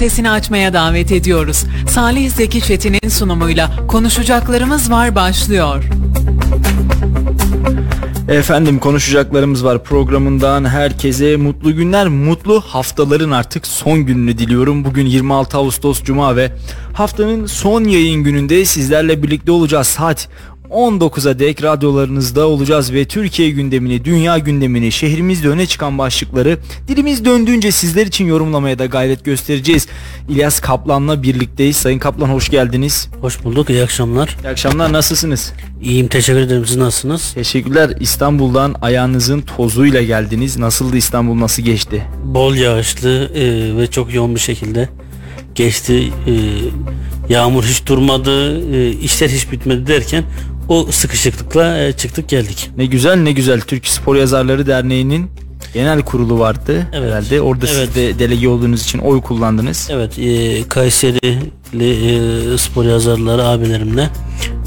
sesini açmaya davet ediyoruz. Salih Zeki Çetin'in sunumuyla konuşacaklarımız var başlıyor. Efendim konuşacaklarımız var programından herkese mutlu günler, mutlu haftaların artık son gününü diliyorum. Bugün 26 Ağustos Cuma ve haftanın son yayın gününde sizlerle birlikte olacağız. Saat 19'a dek radyolarınızda olacağız ve Türkiye gündemini, dünya gündemini, şehrimizde öne çıkan başlıkları dilimiz döndüğünce sizler için yorumlamaya da gayret göstereceğiz. İlyas Kaplan'la birlikteyiz. Sayın Kaplan hoş geldiniz. Hoş bulduk. İyi akşamlar. İyi akşamlar. Nasılsınız? İyiyim. Teşekkür ederim. Siz nasılsınız? Teşekkürler. İstanbul'dan ayağınızın tozuyla geldiniz. Nasıldı İstanbul? Nasıl geçti? Bol yağışlı e, ve çok yoğun bir şekilde geçti. E, yağmur hiç durmadı. E, işler hiç bitmedi derken o sıkışıklıkla e, çıktık geldik. Ne güzel ne güzel. Türk Spor Yazarları Derneği'nin genel kurulu vardı Evet. herhalde. Orada Evet. siz de delege olduğunuz için oy kullandınız. Evet. E, Kayserili e, spor yazarları abilerimle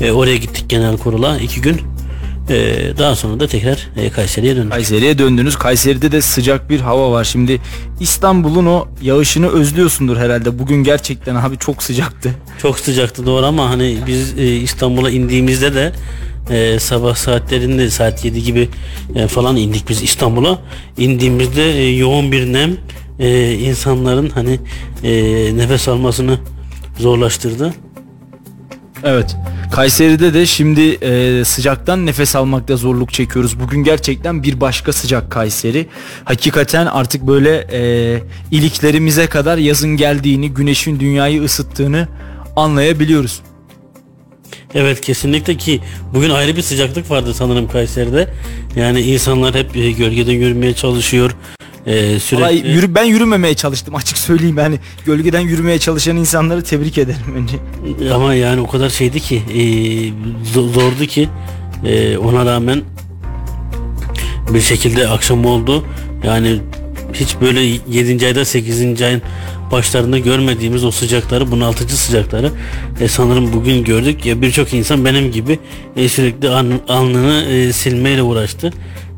e, oraya gittik genel kurula iki gün. E, daha sonra da tekrar e, Kayseri'ye döndük. Kayseri'ye döndünüz. Kayseri'de de sıcak bir hava var. Şimdi İstanbul'un o yağışını özlüyorsundur herhalde. Bugün gerçekten abi çok sıcaktı. Çok sıcaktı doğru ama hani biz e, İstanbul'a indiğimizde de e, sabah saatlerinde saat 7 gibi e, falan indik biz İstanbul'a. İndiğimizde e, yoğun bir nem e, insanların hani e, nefes almasını zorlaştırdı. Evet. Kayseri'de de şimdi e, sıcaktan nefes almakta zorluk çekiyoruz. Bugün gerçekten bir başka sıcak Kayseri. Hakikaten artık böyle e, iliklerimize kadar yazın geldiğini, güneşin dünyayı ısıttığını anlayabiliyoruz. Evet kesinlikle ki bugün ayrı bir sıcaklık vardı sanırım Kayseri'de. Yani insanlar hep e, gölgeden yürümeye çalışıyor. E, sürekli Vallahi yürü, ben yürümemeye çalıştım açık söyleyeyim. Yani gölgeden yürümeye çalışan insanları tebrik ederim önce. Ama yani o kadar şeydi ki e, zo- zordu ki e, ona rağmen bir şekilde akşam oldu. Yani hiç böyle 7. ayda 8. ayın başlarında görmediğimiz o sıcakları bunaltıcı sıcakları e, sanırım bugün gördük. Ya birçok insan benim gibi e, sürekli an- alnını e, silmeyle uğraştı.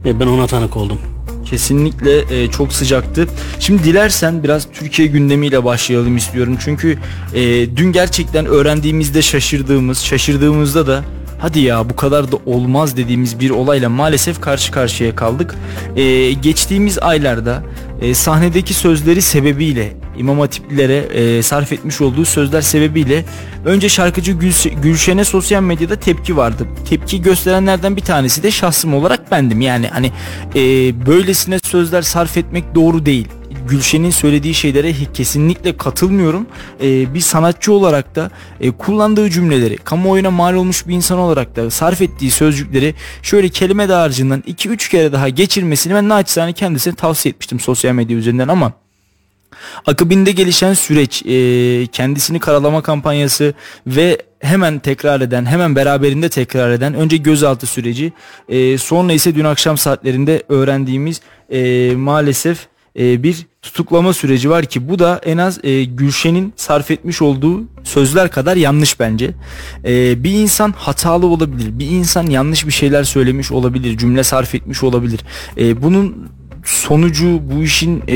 E, ben ona tanık oldum. Kesinlikle e, çok sıcaktı. Şimdi dilersen biraz Türkiye gündemiyle başlayalım istiyorum. Çünkü e, dün gerçekten öğrendiğimizde şaşırdığımız, şaşırdığımızda da hadi ya bu kadar da olmaz dediğimiz bir olayla maalesef karşı karşıya kaldık. E, geçtiğimiz aylarda e, sahnedeki sözleri sebebiyle İmam Hatiplilere e, sarf etmiş olduğu sözler sebebiyle önce şarkıcı Gülse- Gülşen'e sosyal medyada tepki vardı. Tepki gösterenlerden bir tanesi de şahsım olarak bendim. Yani hani e, böylesine sözler sarf etmek doğru değil. Gülşen'in söylediği şeylere kesinlikle katılmıyorum. E, bir sanatçı olarak da e, kullandığı cümleleri, kamuoyuna mal olmuş bir insan olarak da sarf ettiği sözcükleri şöyle kelime dağarcığından 2-3 kere daha geçirmesini ben naçizane kendisine tavsiye etmiştim sosyal medya üzerinden ama Akabinde gelişen süreç, e, kendisini karalama kampanyası ve hemen tekrar eden, hemen beraberinde tekrar eden önce gözaltı süreci, e, sonra ise dün akşam saatlerinde öğrendiğimiz e, maalesef e, bir tutuklama süreci var ki bu da en az e, Gülşen'in sarf etmiş olduğu sözler kadar yanlış bence. E, bir insan hatalı olabilir, bir insan yanlış bir şeyler söylemiş olabilir, cümle sarf etmiş olabilir. E, bunun sonucu bu işin e,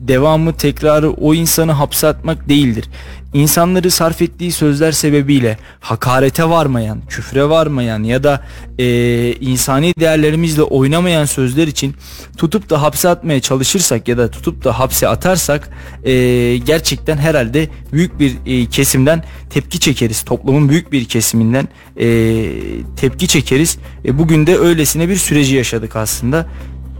devamı tekrarı o insanı hapse atmak değildir. İnsanları sarf ettiği sözler sebebiyle hakarete varmayan, küfre varmayan ya da e, insani değerlerimizle oynamayan sözler için tutup da hapse atmaya çalışırsak ya da tutup da hapse atarsak e, gerçekten herhalde büyük bir e, kesimden tepki çekeriz. Toplumun büyük bir kesiminden e, tepki çekeriz. E, bugün de öylesine bir süreci yaşadık aslında.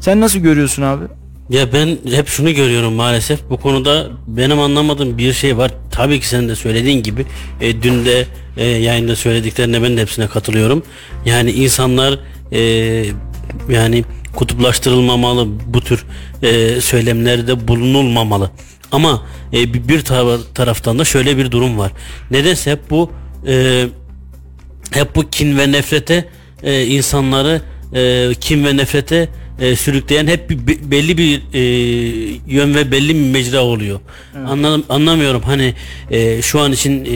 Sen nasıl görüyorsun abi? Ya ben hep şunu görüyorum maalesef bu konuda benim anlamadığım bir şey var. Tabii ki sen de söylediğin gibi e, dün de e, yayında söylediklerine ben de hepsine katılıyorum. Yani insanlar e, yani kutuplaştırılmamalı bu tür e, söylemlerde bulunulmamalı. Ama e, bir, bir tara- taraftan da şöyle bir durum var. Nedense hep bu e, hep bu kin ve nefrete e, insanları e, kin ve nefrete e, sürükleyen hep bir, be- belli bir e, yön ve belli bir mecra oluyor. Anladım, anlamıyorum hani e, şu an için e,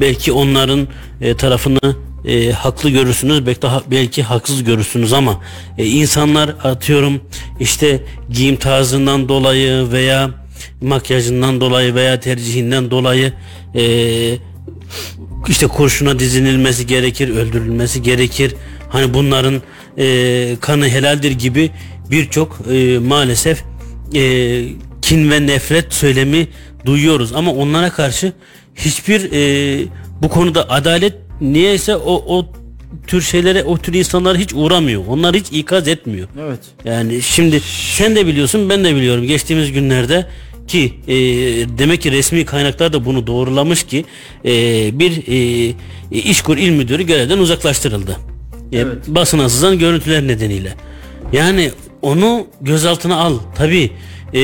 belki onların e, tarafını e, haklı görürsünüz belki belki haksız görürsünüz ama e, insanlar atıyorum işte giyim tarzından dolayı veya makyajından dolayı veya tercihinden dolayı e, işte kurşuna dizilmesi gerekir, öldürülmesi gerekir. Hani bunların e, kanı helaldir gibi birçok e, maalesef e, kin ve nefret söylemi duyuyoruz. Ama onlara karşı hiçbir e, bu konuda adalet niyeyse o, o tür şeylere o tür insanlar hiç uğramıyor. Onlar hiç ikaz etmiyor. Evet. Yani şimdi sen de biliyorsun ben de biliyorum geçtiğimiz günlerde ki e, demek ki resmi kaynaklar da bunu doğrulamış ki e, bir e, İşkur İl Müdürü görevden uzaklaştırıldı. E, Evet. basına sızan görüntüler nedeniyle. Yani onu gözaltına al. Tabi e,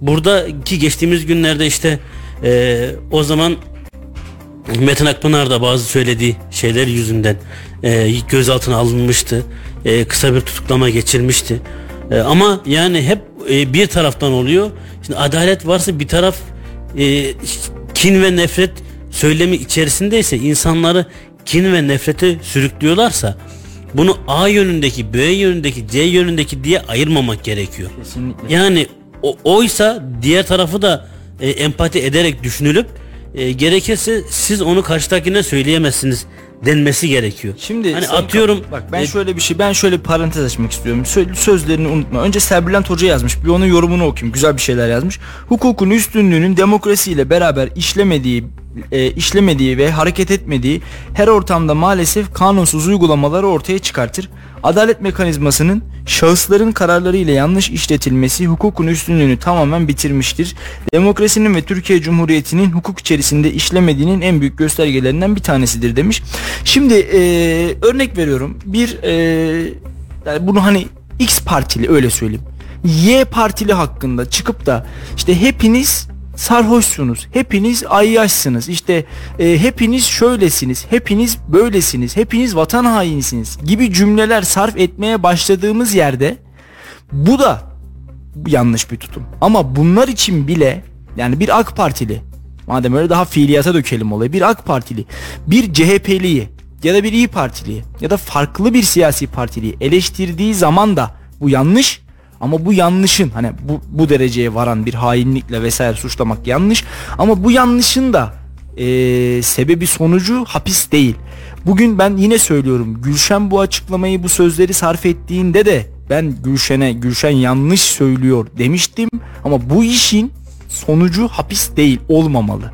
buradaki geçtiğimiz günlerde işte e, o zaman Metin Akpınar da bazı söylediği şeyler yüzünden e, gözaltına alınmıştı. E, kısa bir tutuklama geçirmişti. E, ama yani hep e, bir taraftan oluyor. Şimdi adalet varsa bir taraf e, kin ve nefret söylemi içerisindeyse insanları kin ve nefrete sürüklüyorlarsa bunu A yönündeki, B yönündeki, C yönündeki diye ayırmamak gerekiyor. Kesinlikle. Yani o, oysa diğer tarafı da e, empati ederek düşünülüp e, gerekirse siz onu karşıdakine söyleyemezsiniz denmesi gerekiyor. Şimdi hani atıyorum bak ben e, şöyle bir şey ben şöyle bir parantez açmak istiyorum. Sö- sözlerini unutma. Önce Serbülent Hoca yazmış. Bir onun yorumunu okuyayım. Güzel bir şeyler yazmış. Hukukun üstünlüğünün demokrasiyle beraber işlemediği e, işlemediği ve hareket etmediği her ortamda maalesef kanunsuz uygulamaları ortaya çıkartır. Adalet mekanizmasının şahısların kararları ile yanlış işletilmesi hukukun üstünlüğünü tamamen bitirmiştir. Demokrasinin ve Türkiye Cumhuriyeti'nin hukuk içerisinde işlemediğinin en büyük göstergelerinden bir tanesidir demiş. Şimdi e, örnek veriyorum. Bir e, yani bunu hani X partili öyle söyleyeyim. Y partili hakkında çıkıp da işte hepiniz sarhoşsunuz, hepiniz ayyaşsınız, işte e, hepiniz şöylesiniz, hepiniz böylesiniz, hepiniz vatan hainisiniz gibi cümleler sarf etmeye başladığımız yerde bu da yanlış bir tutum. Ama bunlar için bile yani bir AK Partili madem öyle daha fiiliyata dökelim olayı bir AK Partili bir CHP'liyi ya da bir İyi Partiliyi ya da farklı bir siyasi partiliyi eleştirdiği zaman da bu yanlış ama bu yanlışın hani bu, bu dereceye varan bir hainlikle vesaire suçlamak yanlış ama bu yanlışın da eee, sebebi sonucu hapis değil. Bugün ben yine söylüyorum Gülşen bu açıklamayı bu sözleri sarf ettiğinde de ben Gülşen'e Gülşen yanlış söylüyor demiştim ama bu işin sonucu hapis değil olmamalı.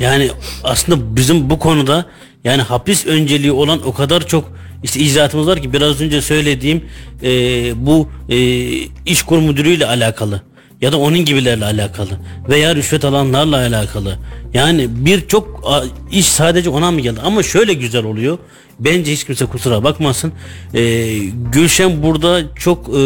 Yani aslında bizim bu konuda yani hapis önceliği olan o kadar çok işte icraatımız var ki biraz önce söylediğim e, bu e, iş kur müdürüyle alakalı ya da onun gibilerle alakalı veya rüşvet alanlarla alakalı. Yani birçok iş sadece ona mı geldi? Ama şöyle güzel oluyor. Bence hiç kimse kusura bakmasın. E, Gülşen burada çok e,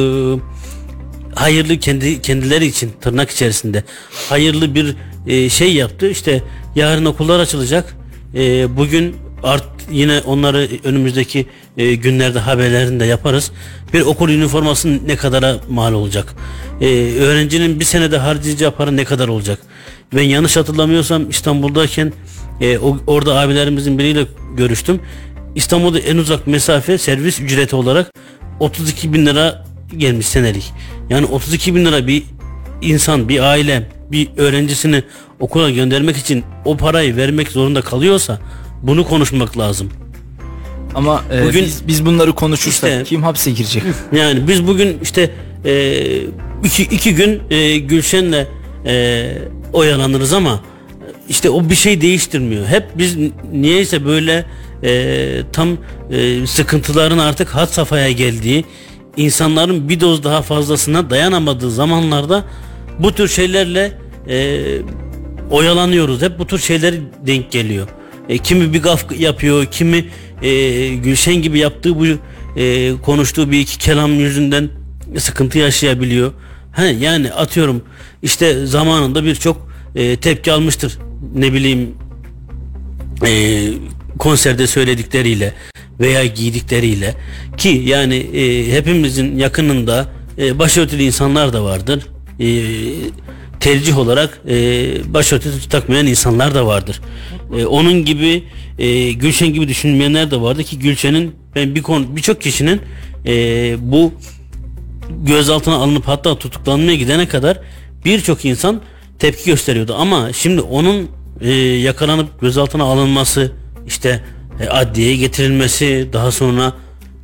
hayırlı kendi kendileri için tırnak içerisinde hayırlı bir e, şey yaptı. İşte yarın okullar açılacak. E, bugün art yine onları önümüzdeki e, günlerde haberlerinde yaparız. Bir okul üniforması ne kadara mal olacak? E, öğrencinin bir senede harcayacağı para ne kadar olacak? Ben yanlış hatırlamıyorsam İstanbul'dayken e, o, orada abilerimizin biriyle görüştüm. İstanbul'da en uzak mesafe servis ücreti olarak 32 bin lira gelmiş senelik. Yani 32 bin lira bir insan, bir aile, bir öğrencisini okula göndermek için o parayı vermek zorunda kalıyorsa bunu konuşmak lazım. Ama e, Bugün- biz, biz bunları konuşursak İşte- kim hapse girecek? Yani biz bugün işte e, iki, iki gün e, Gülşen'le e, oyalanırız ama işte o bir şey değiştirmiyor. Hep biz niyeyse böyle e, tam e, sıkıntıların artık had safhaya geldiği insanların bir doz daha fazlasına dayanamadığı zamanlarda bu tür şeylerle e, oyalanıyoruz. Hep bu tür şeyler denk geliyor. E, kimi bir gaf yapıyor, kimi e, Gülşen gibi yaptığı bu e, konuştuğu bir iki kelam yüzünden sıkıntı yaşayabiliyor. He, yani atıyorum işte zamanında birçok e, tepki almıştır. Ne bileyim e, konserde söyledikleriyle veya giydikleriyle ki yani e, hepimizin yakınında e, başörtülü insanlar da vardır. E, tercih olarak e, başörtüsü takmayan insanlar da vardır. E, onun gibi e, Gülşen gibi düşünmeyenler de vardı ki Gülşen'in ben bir konu birçok kişinin e, bu gözaltına alınıp hatta tutuklanmaya gidene kadar birçok insan tepki gösteriyordu ama şimdi onun e, yakalanıp gözaltına alınması işte e, adliyeye getirilmesi daha sonra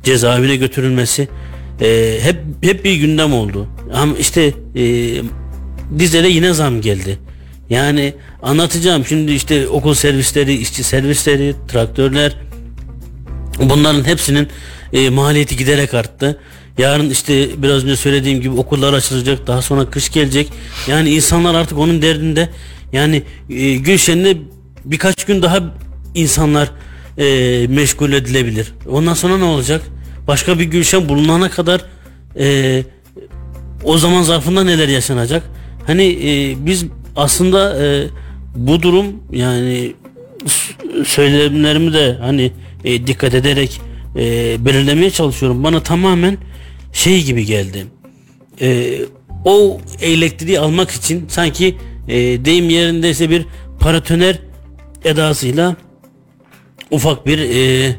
cezaevine götürülmesi e, hep hep bir gündem oldu. Ama işte e, dizele yine zam geldi. Yani anlatacağım şimdi işte okul servisleri, işçi servisleri, traktörler bunların hepsinin e, maliyeti giderek arttı. Yarın işte biraz önce söylediğim gibi okullar açılacak, daha sonra kış gelecek. Yani insanlar artık onun derdinde. Yani e, Gülşen'de birkaç gün daha insanlar e, meşgul edilebilir. Ondan sonra ne olacak? Başka bir Gülşen bulunana kadar e, o zaman zarfında neler yaşanacak? Hani e, biz aslında e, bu durum yani söylemlerimi de hani e, dikkat ederek e, belirlemeye çalışıyorum. Bana tamamen şey gibi geldi. E, o elektriği almak için sanki e, deyim yerindeyse bir paratoner edasıyla ufak bir e,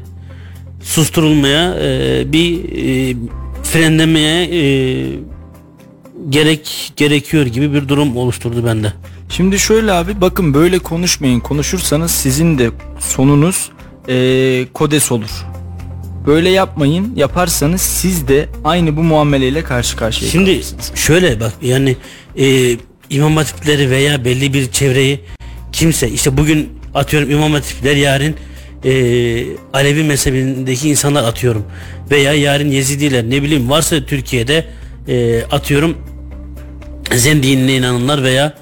susturulmaya e, bir e, frenlemeye e, gerek gerekiyor gibi bir durum oluşturdu bende. Şimdi şöyle abi bakın böyle konuşmayın. Konuşursanız sizin de sonunuz eee, kodes olur. Böyle yapmayın. Yaparsanız siz de aynı bu muameleyle karşı karşıya Şimdi kalırsınız. şöyle bak yani e, imam hatipleri veya belli bir çevreyi kimse işte bugün atıyorum imam hatipler yarın e, Alevi mezhebindeki insanlar atıyorum veya yarın Yezidiler ne bileyim varsa Türkiye'de e, atıyorum Zen dinine inananlar veya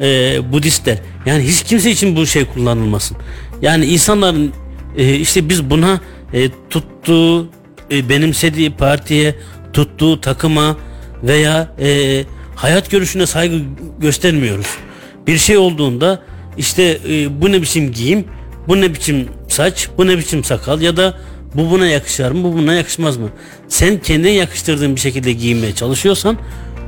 e, Budistler. Yani hiç kimse için bu şey kullanılmasın. Yani insanların e, işte biz buna e, tuttuğu e, benimsediği partiye tuttuğu takıma veya e, hayat görüşüne saygı göstermiyoruz. Bir şey olduğunda işte e, bu ne biçim giyim, bu ne biçim saç, bu ne biçim sakal ya da bu buna yakışar mı, bu buna yakışmaz mı? Sen kendine yakıştırdığın bir şekilde giyinmeye çalışıyorsan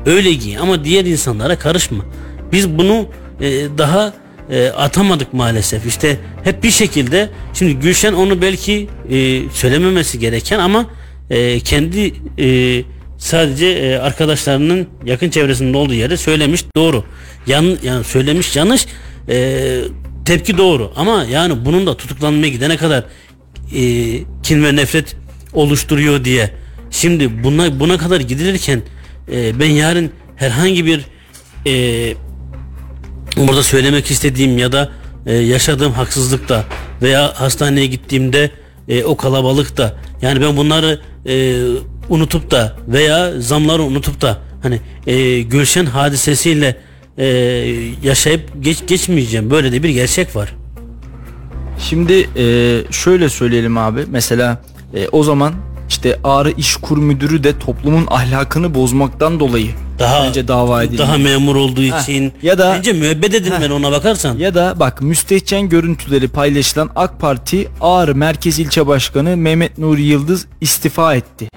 öyle giy ama diğer insanlara karışma. Biz bunu e, daha e, atamadık maalesef. İşte hep bir şekilde şimdi Gülşen onu belki e, söylememesi gereken ama e, kendi e, sadece e, arkadaşlarının yakın çevresinde olduğu yere söylemiş doğru. Yan, yani söylemiş yanlış e, tepki doğru ama yani bunun da tutuklanmaya gidene kadar e, kin ve nefret oluşturuyor diye şimdi buna buna kadar gidilirken e, ben yarın herhangi bir e, burada söylemek istediğim ya da e, yaşadığım haksızlıkta veya hastaneye gittiğimde e, o kalabalıkta yani ben bunları e, unutup da veya zamları unutup da hani e, Gülşen hadisesiyle e, yaşayıp geç geçmeyeceğim böyle de bir gerçek var. Şimdi eee, şöyle söyleyelim abi. Mesela eee, o zaman işte Ağrı İşkur Müdürü de toplumun ahlakını bozmaktan dolayı Daha bence dava edildi. daha memur olduğu Heh, için ya da- bence müebbet edilmeli ona bakarsan. Ya da bak müstehcen görüntüleri paylaşılan AK Parti Ağrı Merkez İlçe Başkanı Mehmet Nuri Yıldız istifa etti.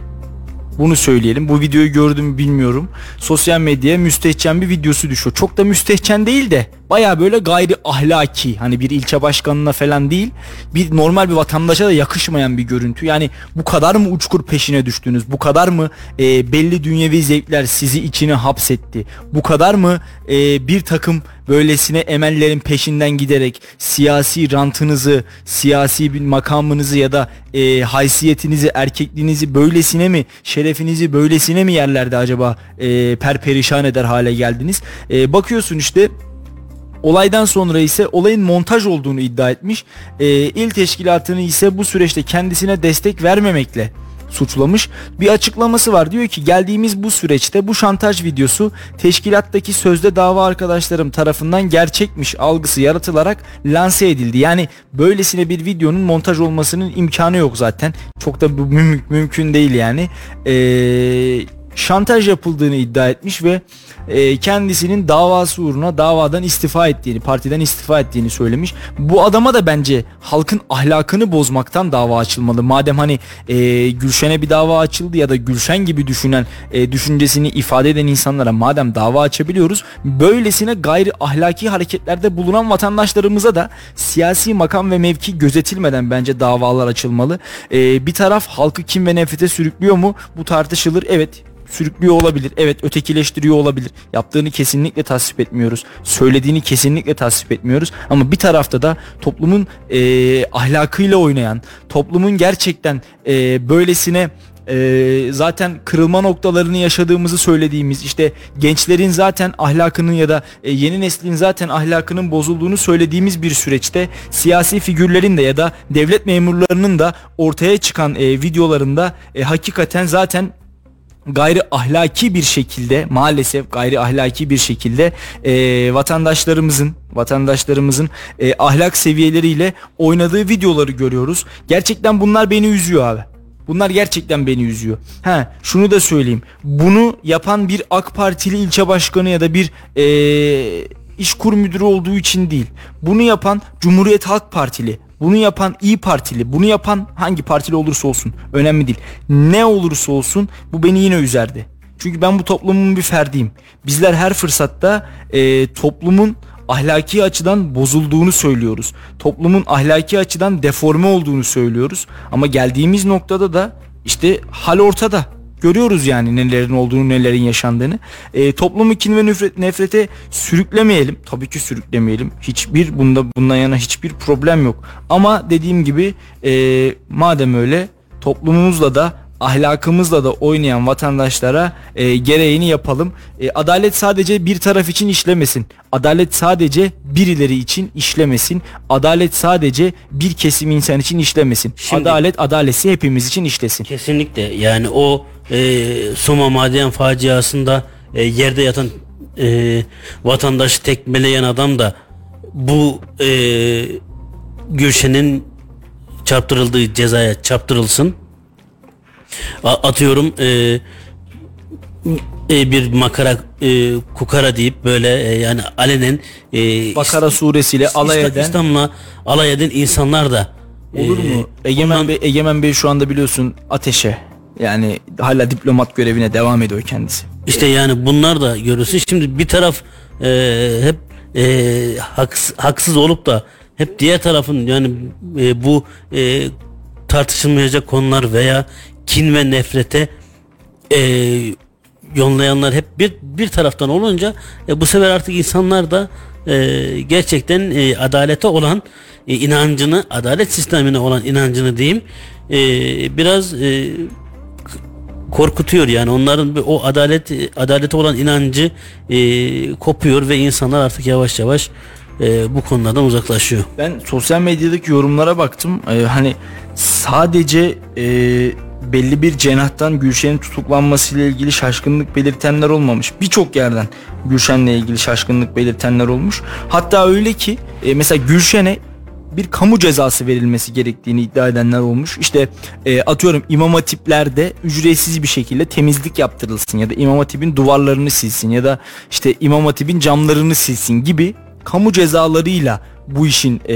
Bunu söyleyelim. Bu videoyu gördüm bilmiyorum. Sosyal medyaya müstehcen bir videosu düşüyor. Çok da müstehcen değil de baya böyle gayri ahlaki. Hani bir ilçe başkanına falan değil. Bir normal bir vatandaşa da yakışmayan bir görüntü. Yani bu kadar mı uçkur peşine düştünüz? Bu kadar mı e, belli dünyevi zevkler sizi içine hapsetti? Bu kadar mı e, bir takım böylesine emellerin peşinden giderek siyasi rantınızı, siyasi bir makamınızı ya da e, haysiyetinizi, erkekliğinizi böylesine mi, şerefinizi böylesine mi yerlerde acaba e, perperişan eder hale geldiniz? E, bakıyorsun işte Olaydan sonra ise olayın montaj olduğunu iddia etmiş. Ee, il teşkilatını ise bu süreçte kendisine destek vermemekle suçlamış. Bir açıklaması var. Diyor ki geldiğimiz bu süreçte bu şantaj videosu teşkilattaki sözde dava arkadaşlarım tarafından gerçekmiş algısı yaratılarak lanse edildi. Yani böylesine bir videonun montaj olmasının imkanı yok zaten. Çok da bu müm- mümkün değil yani. Ee, şantaj yapıldığını iddia etmiş ve e, kendisinin davası uğruna davadan istifa ettiğini, partiden istifa ettiğini söylemiş. Bu adama da bence halkın ahlakını bozmaktan dava açılmalı. Madem hani e, Gülşen'e bir dava açıldı ya da Gülşen gibi düşünen, e, düşüncesini ifade eden insanlara madem dava açabiliyoruz, böylesine gayri ahlaki hareketlerde bulunan vatandaşlarımıza da siyasi makam ve mevki gözetilmeden bence davalar açılmalı. E, bir taraf halkı kim ve nefrete sürüklüyor mu? Bu tartışılır. Evet sürüklüyor olabilir. Evet ötekileştiriyor olabilir. Yaptığını kesinlikle tasvip etmiyoruz. Söylediğini kesinlikle tasvip etmiyoruz. Ama bir tarafta da toplumun e, ahlakıyla oynayan, toplumun gerçekten e, böylesine e, zaten kırılma noktalarını yaşadığımızı söylediğimiz işte gençlerin zaten ahlakının ya da e, yeni neslin zaten ahlakının bozulduğunu söylediğimiz bir süreçte siyasi figürlerin de ya da devlet memurlarının da ortaya çıkan e, videolarında e, hakikaten zaten gayri ahlaki bir şekilde maalesef gayri ahlaki bir şekilde e, vatandaşlarımızın vatandaşlarımızın e, ahlak seviyeleriyle oynadığı videoları görüyoruz. Gerçekten bunlar beni üzüyor abi. Bunlar gerçekten beni üzüyor. Ha, şunu da söyleyeyim. Bunu yapan bir AK Partili ilçe başkanı ya da bir e, işkur müdürü olduğu için değil. Bunu yapan Cumhuriyet Halk Partili, bunu yapan İyi Partili, bunu yapan hangi partili olursa olsun önemli değil. Ne olursa olsun bu beni yine üzerdi. Çünkü ben bu toplumun bir ferdiyim. Bizler her fırsatta e, toplumun ahlaki açıdan bozulduğunu söylüyoruz. Toplumun ahlaki açıdan deforme olduğunu söylüyoruz. Ama geldiğimiz noktada da işte hal ortada. Görüyoruz yani nelerin olduğunu, nelerin yaşandığını. E, toplumu kin ve nefret, nefrete sürüklemeyelim. Tabii ki sürüklemeyelim. Hiçbir bunda bundan yana hiçbir problem yok. Ama dediğim gibi e, madem öyle toplumumuzla da ahlakımızla da oynayan vatandaşlara e, gereğini yapalım. E, adalet sadece bir taraf için işlemesin. Adalet sadece birileri için işlemesin. Adalet sadece bir kesim insan için işlemesin. Şimdi- adalet adalesi hepimiz için işlesin. Kesinlikle yani o e, Soma maden faciasında e, yerde yatan e, vatandaşı tekmeleyen adam da bu e, Gülşen'in çarptırıldığı cezaya çarptırılsın. A- atıyorum e, e, bir makara e, kukara deyip böyle e, yani alenen e, Bakara suresiyle alay eden İslam'la alay eden insanlar da olur e, mu? Egemen bundan- Bey, Egemen Bey şu anda biliyorsun ateşe. Yani hala diplomat görevine devam ediyor kendisi. İşte yani bunlar da görürsün. Şimdi bir taraf e, hep e, haks- haksız olup da hep diğer tarafın yani e, bu e, tartışılmayacak konular veya kin ve nefrete e, yonlayanlar hep bir bir taraftan olunca e, bu sefer artık insanlar da e, gerçekten e, adalete olan e, inancını, adalet sistemine olan inancını diyeyim e, biraz e, korkutuyor yani onların o adalet adalete olan inancı e, kopuyor ve insanlar artık yavaş yavaş e, bu konulardan uzaklaşıyor. Ben sosyal medyadaki yorumlara baktım. Ee, hani sadece e, belli bir cenahtan Gülşen'in tutuklanmasıyla ilgili şaşkınlık belirtenler olmamış. Birçok yerden Gülşen'le ilgili şaşkınlık belirtenler olmuş. Hatta öyle ki e, mesela Gülşen'e bir kamu cezası verilmesi gerektiğini iddia edenler olmuş. İşte e, atıyorum imam hatiplerde ücretsiz bir şekilde temizlik yaptırılsın ya da imam hatibin duvarlarını silsin ya da işte imam hatibin camlarını silsin gibi kamu cezalarıyla bu işin e,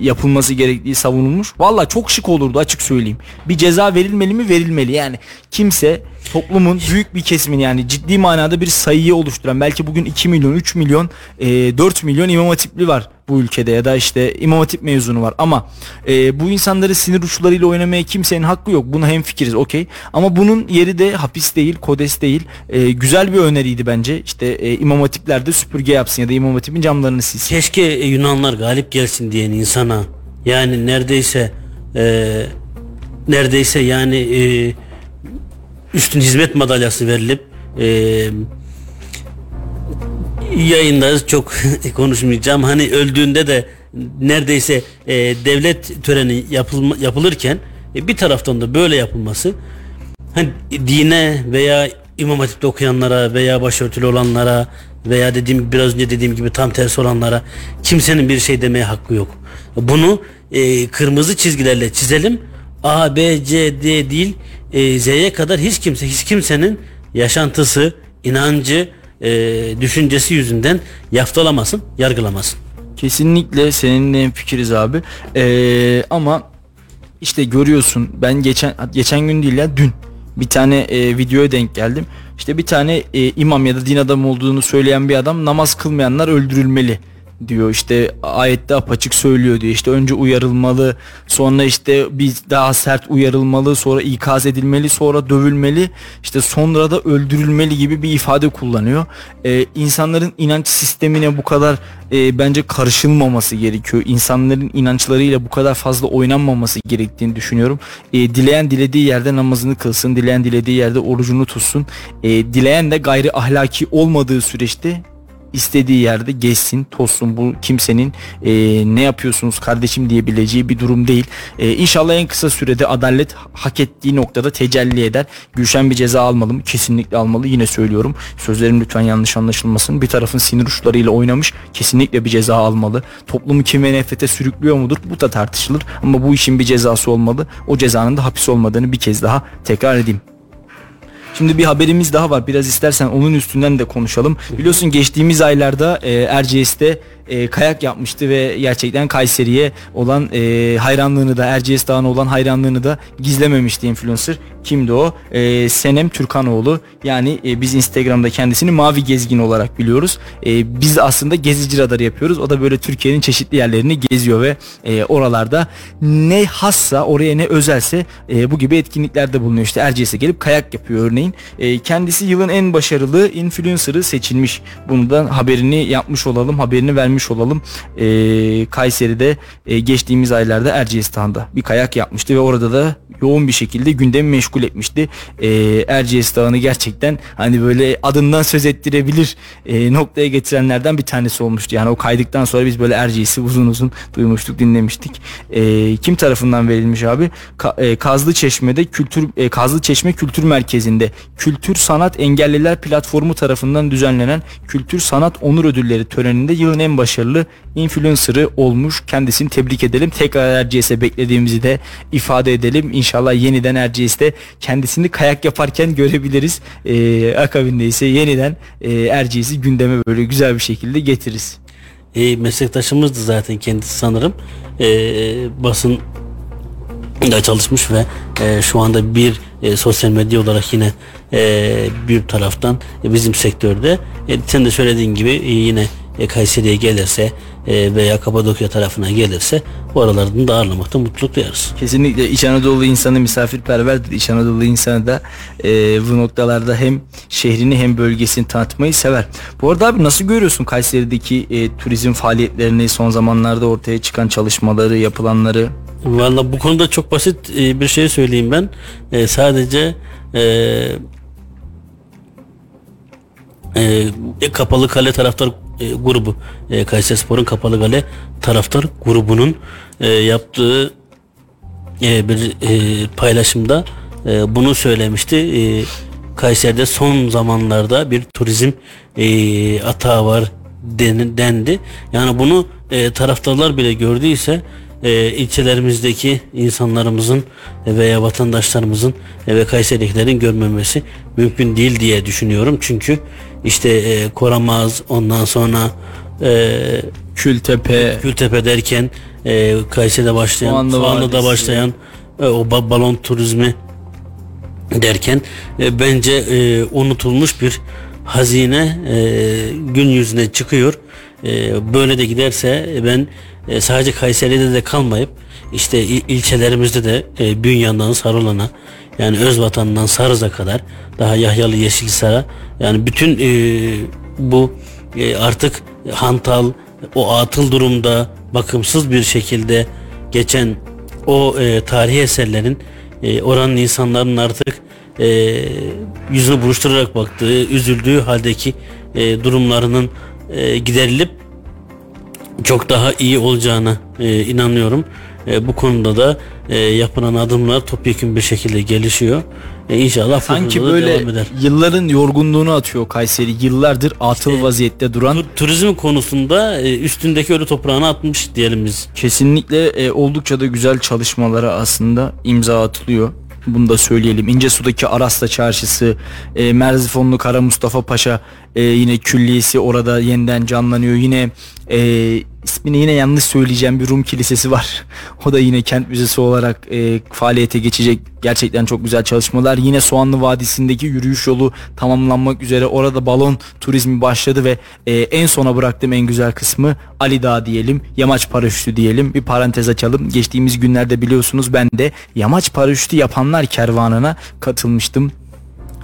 yapılması gerektiği savunulmuş. Valla çok şık olurdu açık söyleyeyim. Bir ceza verilmeli mi? Verilmeli. Yani kimse toplumun büyük bir kesimini yani ciddi manada bir sayıyı oluşturan belki bugün 2 milyon, 3 milyon, e, 4 milyon imam hatipli var bu ülkede ya da işte imam hatip mezunu var ama e, bu insanları sinir uçlarıyla oynamaya kimsenin hakkı yok. Buna hemfikiriz okey. Ama bunun yeri de hapis değil, kodes değil. E, güzel bir öneriydi bence. İşte e, imam hatiplerde süpürge yapsın ya da imam hatipin camlarını silsin. Keşke e, Yunanlar galip gelsin diyen insana yani neredeyse e, neredeyse yani e, üstün hizmet madalyası verilip e, yayında çok konuşmayacağım. Hani öldüğünde de neredeyse e, devlet töreni yapılma, yapılırken e, bir taraftan da böyle yapılması hani dine veya İmam Hatip'te okuyanlara veya başörtülü olanlara veya dediğim biraz önce dediğim gibi tam tersi olanlara kimsenin bir şey demeye hakkı yok. Bunu e, kırmızı çizgilerle çizelim. A, B, C, D değil e, Z'ye kadar hiç kimse hiç kimsenin yaşantısı, inancı, e, düşüncesi yüzünden yaftalamasın, yargılamasın. Kesinlikle seninle fikiriz abi. Ee, ama işte görüyorsun ben geçen geçen gün değil ya dün bir tane e, videoya denk geldim. İşte bir tane e, imam ya da din adamı olduğunu söyleyen bir adam namaz kılmayanlar öldürülmeli diyor işte ayette apaçık söylüyor diyor işte önce uyarılmalı sonra işte biz daha sert uyarılmalı sonra ikaz edilmeli sonra dövülmeli işte sonra da öldürülmeli gibi bir ifade kullanıyor. Ee, insanların inanç sistemine bu kadar e, bence karışılmaması gerekiyor. İnsanların inançlarıyla bu kadar fazla oynanmaması gerektiğini düşünüyorum. E, dileyen dilediği yerde namazını kılsın, dileyen dilediği yerde orucunu tutsun. E, dileyen de gayri ahlaki olmadığı süreçte istediği yerde geçsin, tozsun. Bu kimsenin e, ne yapıyorsunuz kardeşim diyebileceği bir durum değil. E, inşallah en kısa sürede adalet hak ettiği noktada tecelli eder. Gülşen bir ceza almalı mı? Kesinlikle almalı. Yine söylüyorum. Sözlerim lütfen yanlış anlaşılmasın. Bir tarafın sinir uçlarıyla oynamış. Kesinlikle bir ceza almalı. Toplumu kime nefrete sürüklüyor mudur? Bu da tartışılır. Ama bu işin bir cezası olmalı. O cezanın da hapis olmadığını bir kez daha tekrar edeyim. Şimdi bir haberimiz daha var. Biraz istersen onun üstünden de konuşalım. Biliyorsun geçtiğimiz aylarda e, Erciyes'te e, kayak yapmıştı ve gerçekten Kayseri'ye olan e, hayranlığını da Erciyes Dağı'na olan hayranlığını da gizlememişti influencer. Kimdi o? E, Senem Türkanoğlu. Yani e, biz Instagram'da kendisini Mavi Gezgin olarak biliyoruz. E, biz aslında gezici radarı yapıyoruz. O da böyle Türkiye'nin çeşitli yerlerini geziyor ve e, oralarda ne hassa oraya ne özelse e, bu gibi etkinliklerde bulunuyor. İşte Erciyes'e gelip kayak yapıyor örneğin. E, kendisi yılın en başarılı influencer'ı seçilmiş. Bundan haberini yapmış olalım, haberini vermiş olalım. E, Kayseri'de e, geçtiğimiz aylarda Erciyes Dağı'nda bir kayak yapmıştı ve orada da yoğun bir şekilde gündemi meşgul etmişti. E, Erciyes Dağı'nı gerçekten hani böyle adından söz ettirebilir e, noktaya getirenlerden bir tanesi olmuştu. Yani o kaydıktan sonra biz böyle Erciyes'i uzun uzun duymuştuk, dinlemiştik. E, kim tarafından verilmiş abi? Ka- e, Kazlı Çeşme'de Kültür e, Kazlı Çeşme Kültür Merkezi'nde Kültür Sanat Engelliler Platformu tarafından düzenlenen Kültür Sanat Onur Ödülleri töreninde yılın en başarılı influencer'ı olmuş. Kendisini tebrik edelim. Tekrar Erciyes'e beklediğimizi de ifade edelim. İnşallah yeniden Erciyes'te kendisini kayak yaparken görebiliriz. E, akabinde ise yeniden e, Erciyes'i gündeme böyle güzel bir şekilde getiririz. E, meslektaşımızdı zaten kendisi sanırım. E, basın da çalışmış ve e, şu anda bir e, sosyal medya olarak yine e, bir taraftan e, bizim sektörde e, sen de söylediğin gibi e, yine e, Kayseri'ye gelirse e, veya Kapadokya tarafına gelirse bu aralardan da ağırlamakta mutluluk duyarız. Kesinlikle İç Anadolu insanı misafirperverdir. İç Anadolu insanı da e, bu noktalarda hem şehrini hem bölgesini tanıtmayı sever. Bu arada abi nasıl görüyorsun Kayseri'deki e, turizm faaliyetlerini son zamanlarda ortaya çıkan çalışmaları, yapılanları? Valla bu konuda çok basit e, bir şey söyleyeyim ben. E, sadece e, e, Kapalı Kale taraftar e, grubu e, Kayserispor'un Kapalı Kale taraftar grubunun e, yaptığı e, bir e, paylaşımda e, bunu söylemişti. E, Kayseri'de son zamanlarda bir turizm e, atağı var den- dendi. Yani bunu e, taraftarlar bile gördüyse e, ilçelerimizdeki insanlarımızın e, veya vatandaşlarımızın e, ve Kayseri'lilerin görmemesi mümkün değil diye düşünüyorum. Çünkü işte e, Koramaz ondan sonra e, Kültepe, Gültepe derken e, Kayseri'de başlayan, Soğanlı Soğanlı'da Vadisi. başlayan e, o ba- balon turizmi derken e, bence e, unutulmuş bir hazine e, gün yüzüne çıkıyor. E, böyle de giderse e, ben e, sadece Kayseri'de de kalmayıp işte il- ilçelerimizde de e, Bünyan'dan Sarılan'a yani Özvatan'dan Sarız'a kadar daha Yahyalı Yeşilhisar'a yani bütün e, bu e, artık hantal o atıl durumda bakımsız bir şekilde geçen o e, tarihi eserlerin e, oranın insanların artık e, yüzünü buruşturarak baktığı, üzüldüğü haldeki e, durumlarının e, giderilip çok daha iyi olacağına e, inanıyorum. E, bu konuda da e, yapılan adımlar topyekun bir şekilde gelişiyor. E, inşallah sanki böyle devam eder. yılların yorgunluğunu atıyor Kayseri. Yıllardır atıl vaziyette duran Tur- Turizm konusunda e, üstündeki ölü toprağını atmış diyelim biz. Kesinlikle e, oldukça da güzel çalışmalara aslında imza atılıyor. Bunu da söyleyelim. İncesu'daki Arasla Çarşısı, e, Merzifonlu Kara Mustafa Paşa e, yine külliyesi orada yeniden canlanıyor. Yine e, ismini yine yanlış söyleyeceğim bir Rum kilisesi var. O da yine kent müzesi olarak e, faaliyete geçecek. Gerçekten çok güzel çalışmalar. Yine Soğanlı Vadisi'ndeki yürüyüş yolu tamamlanmak üzere. Orada balon turizmi başladı ve e, en sona bıraktığım en güzel kısmı Ali Dağı diyelim. Yamaç paraşütü diyelim. Bir parantez açalım. Geçtiğimiz günlerde biliyorsunuz ben de yamaç paraşütü yapanlar kervanına katılmıştım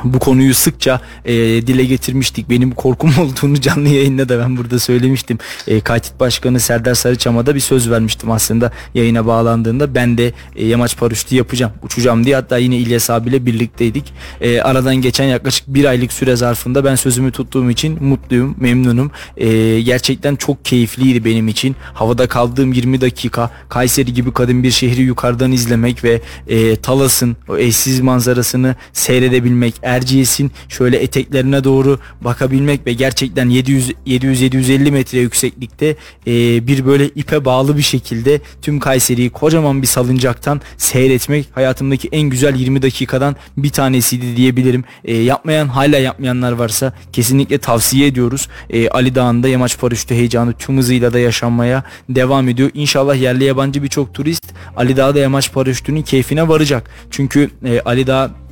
bu konuyu sıkça e, dile getirmiştik. Benim korkum olduğunu canlı yayında da ben burada söylemiştim. E, Katit Başkanı Serdar Sarıçam'a da bir söz vermiştim aslında yayına bağlandığında. Ben de e, yamaç paraşütü yapacağım, uçacağım diye. Hatta yine İlyas abiyle birlikteydik. E, aradan geçen yaklaşık bir aylık süre zarfında ben sözümü tuttuğum için mutluyum, memnunum. E, gerçekten çok keyifliydi benim için. Havada kaldığım 20 dakika Kayseri gibi kadın bir şehri yukarıdan izlemek ve e, Talas'ın o eşsiz manzarasını seyredebilmek, Erciyes'in şöyle eteklerine doğru bakabilmek ve gerçekten 700 700 750 metre yükseklikte e, bir böyle ipe bağlı bir şekilde tüm Kayseri'yi kocaman bir salıncaktan seyretmek hayatımdaki en güzel 20 dakikadan bir tanesiydi diyebilirim. E, yapmayan hala yapmayanlar varsa kesinlikle tavsiye ediyoruz. E, Ali Dağı'nda yamaç paraşütü heyecanı tüm hızıyla da yaşanmaya devam ediyor. İnşallah yerli yabancı birçok turist Ali Dağ'da yamaç paraşütünün keyfine varacak. Çünkü e, Ali Dağ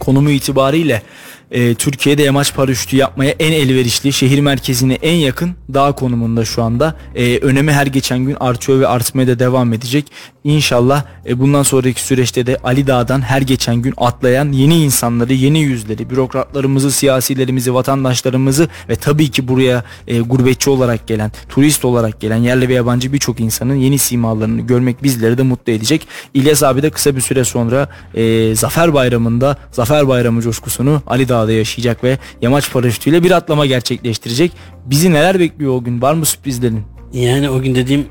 konumu itibariyle e, Türkiye'de yamaç paraşütü yapmaya en elverişli, şehir merkezine en yakın dağ konumunda şu anda. E, önemi her geçen gün artıyor ve artmaya da devam edecek. İnşallah e, bundan sonraki süreçte de Ali Dağ'dan her geçen gün atlayan yeni insanları, yeni yüzleri, bürokratlarımızı, siyasilerimizi, vatandaşlarımızı ve tabii ki buraya e, gurbetçi olarak gelen, turist olarak gelen yerli ve yabancı birçok insanın yeni simalarını görmek bizleri de mutlu edecek. İlyas abi de kısa bir süre sonra e, Zafer Bayramı'nda Zafer Bayramı coşkusunu Ali Dağ'da yaşayacak ve yamaç paraşütüyle bir atlama gerçekleştirecek. Bizi neler bekliyor o gün? Var mı sürprizlerin? Yani o gün dediğim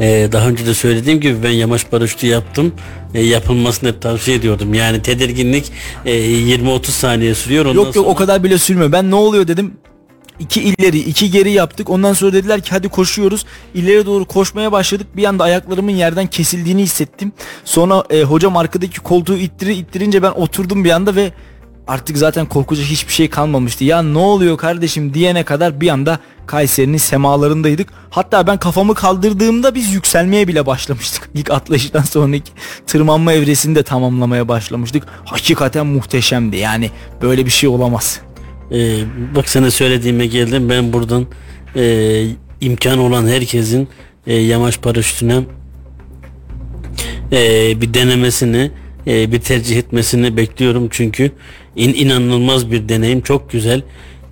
Ee, daha önce de söylediğim gibi ben yamaç paraşütü yaptım. Ee, yapılmasını hep tavsiye ediyordum. Yani tedirginlik e, 20-30 saniye sürüyor. Ondan yok yok sonra... o kadar bile sürmüyor. Ben ne oluyor dedim. İki ileri iki geri yaptık. Ondan sonra dediler ki hadi koşuyoruz. İleri doğru koşmaya başladık. Bir anda ayaklarımın yerden kesildiğini hissettim. Sonra e, hocam arkadaki koltuğu ittiri ittirince ben oturdum bir anda ve artık zaten korkacak hiçbir şey kalmamıştı. Ya ne oluyor kardeşim diyene kadar bir anda Kayseri'nin semalarındaydık. Hatta ben kafamı kaldırdığımda biz yükselmeye bile başlamıştık. İlk atlayıştan sonraki tırmanma evresini de tamamlamaya başlamıştık. Hakikaten muhteşemdi. Yani böyle bir şey olamaz. Ee, bak sana söylediğime geldim. Ben buradan e, imkan olan herkesin e, yamaç paraşütüne e, bir denemesini e, bir tercih etmesini bekliyorum. Çünkü in, inanılmaz bir deneyim. Çok güzel.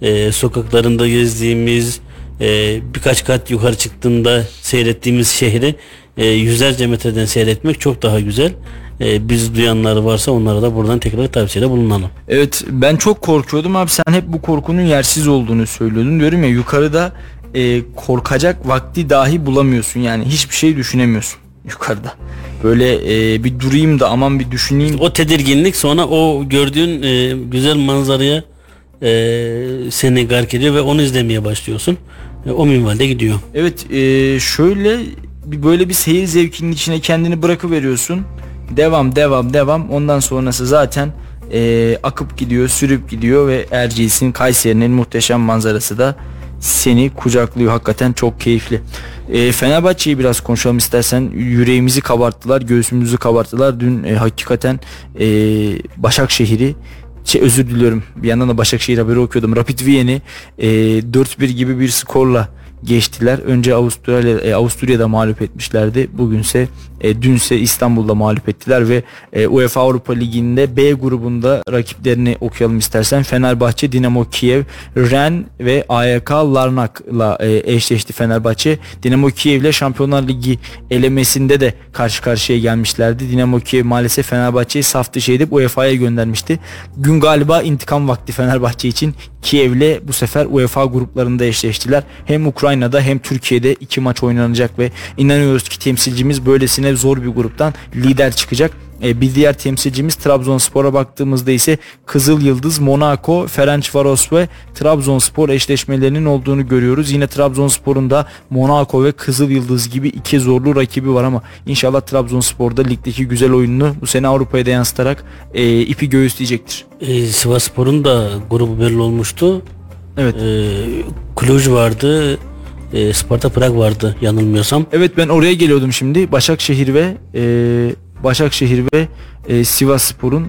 E, sokaklarında gezdiğimiz e, birkaç kat yukarı çıktığında seyrettiğimiz şehri e, yüzlerce metreden seyretmek çok daha güzel e, biz duyanlar varsa onlara da buradan tekrar tavsiyede bulunalım. Evet ben çok korkuyordum abi sen hep bu korkunun yersiz olduğunu söylüyordun diyorum ya yukarıda e, korkacak vakti dahi bulamıyorsun yani hiçbir şey düşünemiyorsun yukarıda. Böyle e, bir durayım da aman bir düşüneyim. O tedirginlik sonra o gördüğün e, güzel manzaraya e, seni gark ediyor ve onu izlemeye başlıyorsun. E, o minvalde gidiyor. Evet e, şöyle böyle bir seyir zevkinin içine kendini bırakıveriyorsun. Devam devam devam. Ondan sonrası zaten e, akıp gidiyor sürüp gidiyor ve Erciyes'in Kayseri'nin muhteşem manzarası da seni kucaklıyor. Hakikaten çok keyifli. E, Fenerbahçe'yi biraz konuşalım istersen. Yüreğimizi kabarttılar göğsümüzü kabarttılar. Dün e, hakikaten e, Başakşehir'i şey özür diliyorum. Bir yandan da Başakşehir haberi okuyordum. Rapid Viyen'i e, 4-1 gibi bir skorla geçtiler. Önce Avusturya e, Avusturya'da mağlup etmişlerdi. Bugünse e, dünse İstanbul'da mağlup ettiler ve e, UEFA Avrupa Ligi'nde B grubunda rakiplerini okuyalım istersen. Fenerbahçe, Dinamo Kiev, Ren ve AYK Larnak'la e, eşleşti Fenerbahçe. Dinamo Kiev ile Şampiyonlar Ligi elemesinde de karşı karşıya gelmişlerdi. Dinamo Kiev maalesef Fenerbahçe'yi saf dışı edip UEFA'ya göndermişti. Gün galiba intikam vakti Fenerbahçe için Kiev'le bu sefer UEFA gruplarında eşleştiler. Hem Ukrayna'da hem Türkiye'de iki maç oynanacak ve inanıyoruz ki temsilcimiz böylesine zor bir gruptan lider çıkacak. E, bir diğer temsilcimiz Trabzonspor'a baktığımızda ise Kızıl Yıldız, Monaco, Ferencvaros ve Trabzonspor eşleşmelerinin olduğunu görüyoruz. Yine Trabzonspor'un da Monaco ve Kızıl Yıldız gibi iki zorlu rakibi var ama inşallah Trabzonspor'da ligdeki güzel oyununu bu sene Avrupa'ya da yansıtarak e, ipi göğüsleyecektir. E, Sivasspor'un da grubu belli olmuştu. Evet. E, Cluj vardı. E, Sparta Prag vardı yanılmıyorsam. Evet ben oraya geliyordum şimdi. Başakşehir ve e, Başakşehir ve e, Sivasspor'un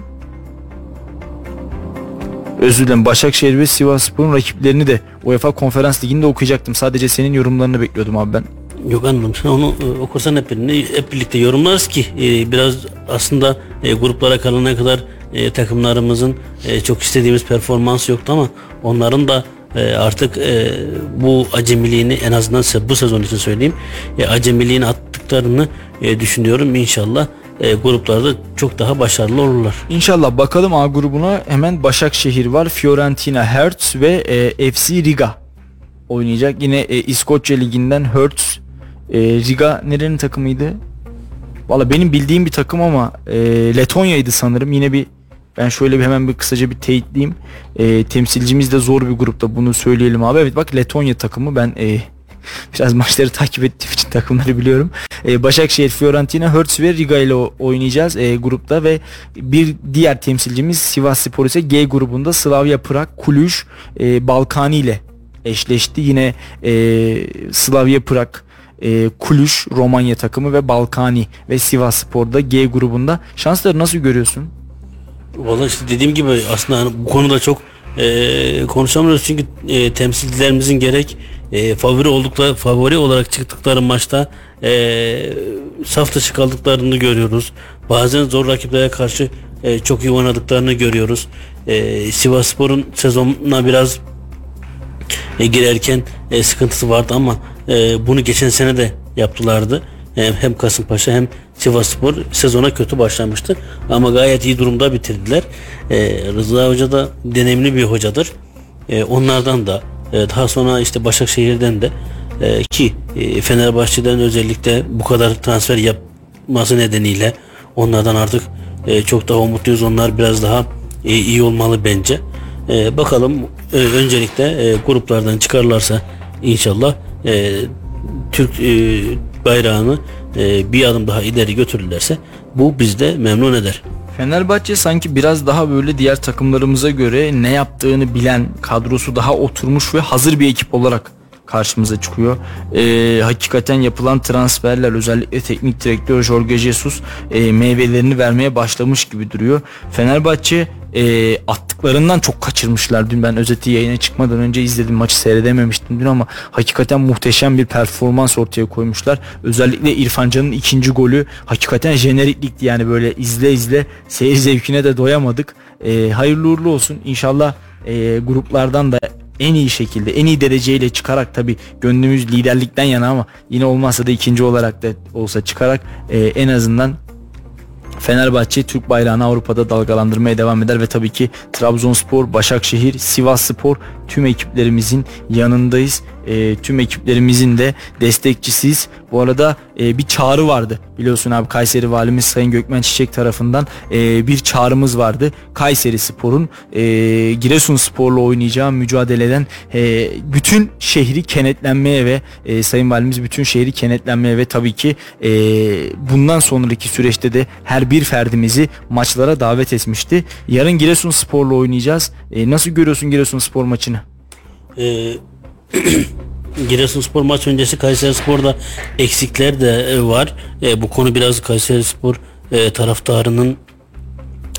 özür dilerim Başakşehir ve Sivasspor'un rakiplerini de UEFA Konferans Ligi'nde okuyacaktım. Sadece senin yorumlarını bekliyordum abi ben. Yok anladım. Sen onu e, okursan hep, hep birlikte yorumlarız ki e, biraz aslında e, gruplara kalana kadar e, takımlarımızın e, çok istediğimiz performans yoktu ama onların da e, artık e, bu acemiliğini en azından bu sezon için söyleyeyim e, acemiliğini attıklarını e, düşünüyorum inşallah e, gruplarda çok daha başarılı olurlar. İnşallah bakalım A grubuna hemen Başakşehir var. Fiorentina, Hertz ve e, FC Riga oynayacak. Yine e, İskoçya Ligi'nden Hertz e, Riga nerenin takımıydı? Valla benim bildiğim bir takım ama e, Letonya'ydı sanırım. Yine bir ben şöyle bir hemen bir kısaca bir teyitleyeyim. E, temsilcimiz de zor bir grupta bunu söyleyelim abi. Evet bak Letonya takımı ben e, biraz maçları takip ettiğim için takımları biliyorum. E, Başakşehir, Fiorentina, Hertz ve Riga ile oynayacağız e, grupta ve bir diğer temsilcimiz Sivas Spor ise G grubunda Slavia Prag, Cluj, e, Balkani ile eşleşti. Yine e, Slavia Prag, e, Cluj, Romanya takımı ve Balkani ve Sivas Spor'da G grubunda. Şansları nasıl görüyorsun? Vallahi işte dediğim gibi aslında hani bu konuda çok e, konuşamıyoruz çünkü e, temsilcilerimizin gerek e, favori oldukları favori olarak çıktıkları maçta e, saf dışı kaldıklarını görüyoruz. Bazen zor rakiplere karşı e, çok iyi oynadıklarını görüyoruz. E, Sivasspor'un sezonuna biraz e, girerken e, sıkıntısı vardı ama e, bunu geçen sene de yaptılardı. Hem, hem Kasımpaşa hem Sivasspor sezona kötü başlamıştı ama gayet iyi durumda bitirdiler. E, Rıza Hoca da deneyimli bir hocadır. E, onlardan da e, daha sonra işte Başakşehir'den de e, ki e, Fenerbahçe'den özellikle bu kadar transfer yapması nedeniyle onlardan artık e, çok daha umutluyuz. Onlar biraz daha e, iyi olmalı bence. E, bakalım e, öncelikle e, gruplardan çıkarlarsa inşallah e, Türk e, bayrağını e, bir adım daha ileri götürürlerse bu bizde memnun eder. Fenerbahçe sanki biraz daha böyle diğer takımlarımıza göre ne yaptığını bilen kadrosu daha oturmuş ve hazır bir ekip olarak karşımıza çıkıyor. Ee, hakikaten yapılan transferler özellikle teknik direktör Jorge Jesus e, meyvelerini vermeye başlamış gibi duruyor. Fenerbahçe e, attıklarından çok kaçırmışlar. Dün ben özeti yayına çıkmadan önce izledim maçı seyredememiştim dün ama hakikaten muhteşem bir performans ortaya koymuşlar. Özellikle İrfan Can'ın ikinci golü hakikaten jeneriklikti yani böyle izle izle seyir zevkine de doyamadık. E, hayırlı uğurlu olsun. İnşallah e, gruplardan da en iyi şekilde en iyi dereceyle çıkarak tabi gönlümüz liderlikten yana ama yine olmazsa da ikinci olarak da olsa çıkarak e, en azından Fenerbahçe Türk bayrağını Avrupa'da dalgalandırmaya devam eder ve tabii ki Trabzonspor, Başakşehir, Sivasspor tüm ekiplerimizin yanındayız. E, tüm ekiplerimizin de destekçisiyiz. Bu arada e, bir çağrı vardı. Biliyorsun abi Kayseri Valimiz Sayın Gökmen Çiçek tarafından e, bir çağrımız vardı. Kayseri Spor'un e, Giresun Spor'la oynayacağı mücadeleden e, bütün şehri kenetlenmeye ve e, Sayın Valimiz bütün şehri kenetlenmeye ve tabii ki e, bundan sonraki süreçte de her bir ferdimizi maçlara davet etmişti. Yarın Giresun Spor'la oynayacağız. E, nasıl görüyorsun Giresun Spor maçını? E, Giresunspor maç öncesi Kayserispor'da eksikler de e, var. E, bu konu biraz Kayserispor e, taraftarının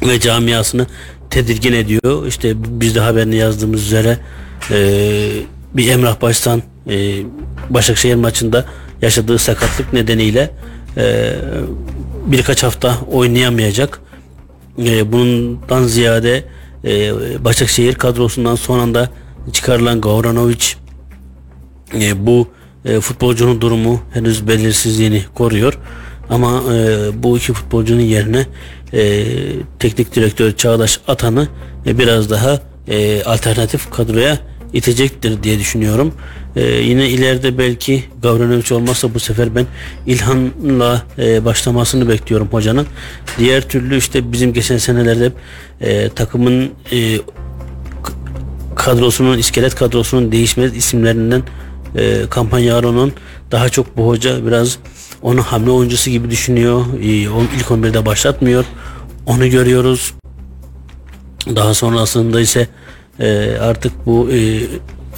ve camiasını tedirgin ediyor. İşte biz de haberini yazdığımız üzere e, bir Emrah Başsan e, Başakşehir maçında yaşadığı sakatlık nedeniyle e, birkaç hafta oynayamayacak. E, bundan ziyade e, Başakşehir kadrosundan son anda çıkarılan Gavranovic e, bu e, futbolcunun durumu henüz belirsizliğini koruyor. Ama e, bu iki futbolcunun yerine e, teknik direktör Çağdaş Atan'ı e, biraz daha e, alternatif kadroya itecektir diye düşünüyorum. E, yine ileride belki Gavranovic olmazsa bu sefer ben İlhan'la e, başlamasını bekliyorum hocanın. Diğer türlü işte bizim geçen senelerde e, takımın e, kadrosunun iskelet kadrosunun değişmez isimlerinden e, kampanya Aron'un daha çok bu hoca biraz onu hamle oyuncusu gibi düşünüyor. E, o ilk 11'de başlatmıyor. Onu görüyoruz. Daha sonrasında ise e, artık bu e,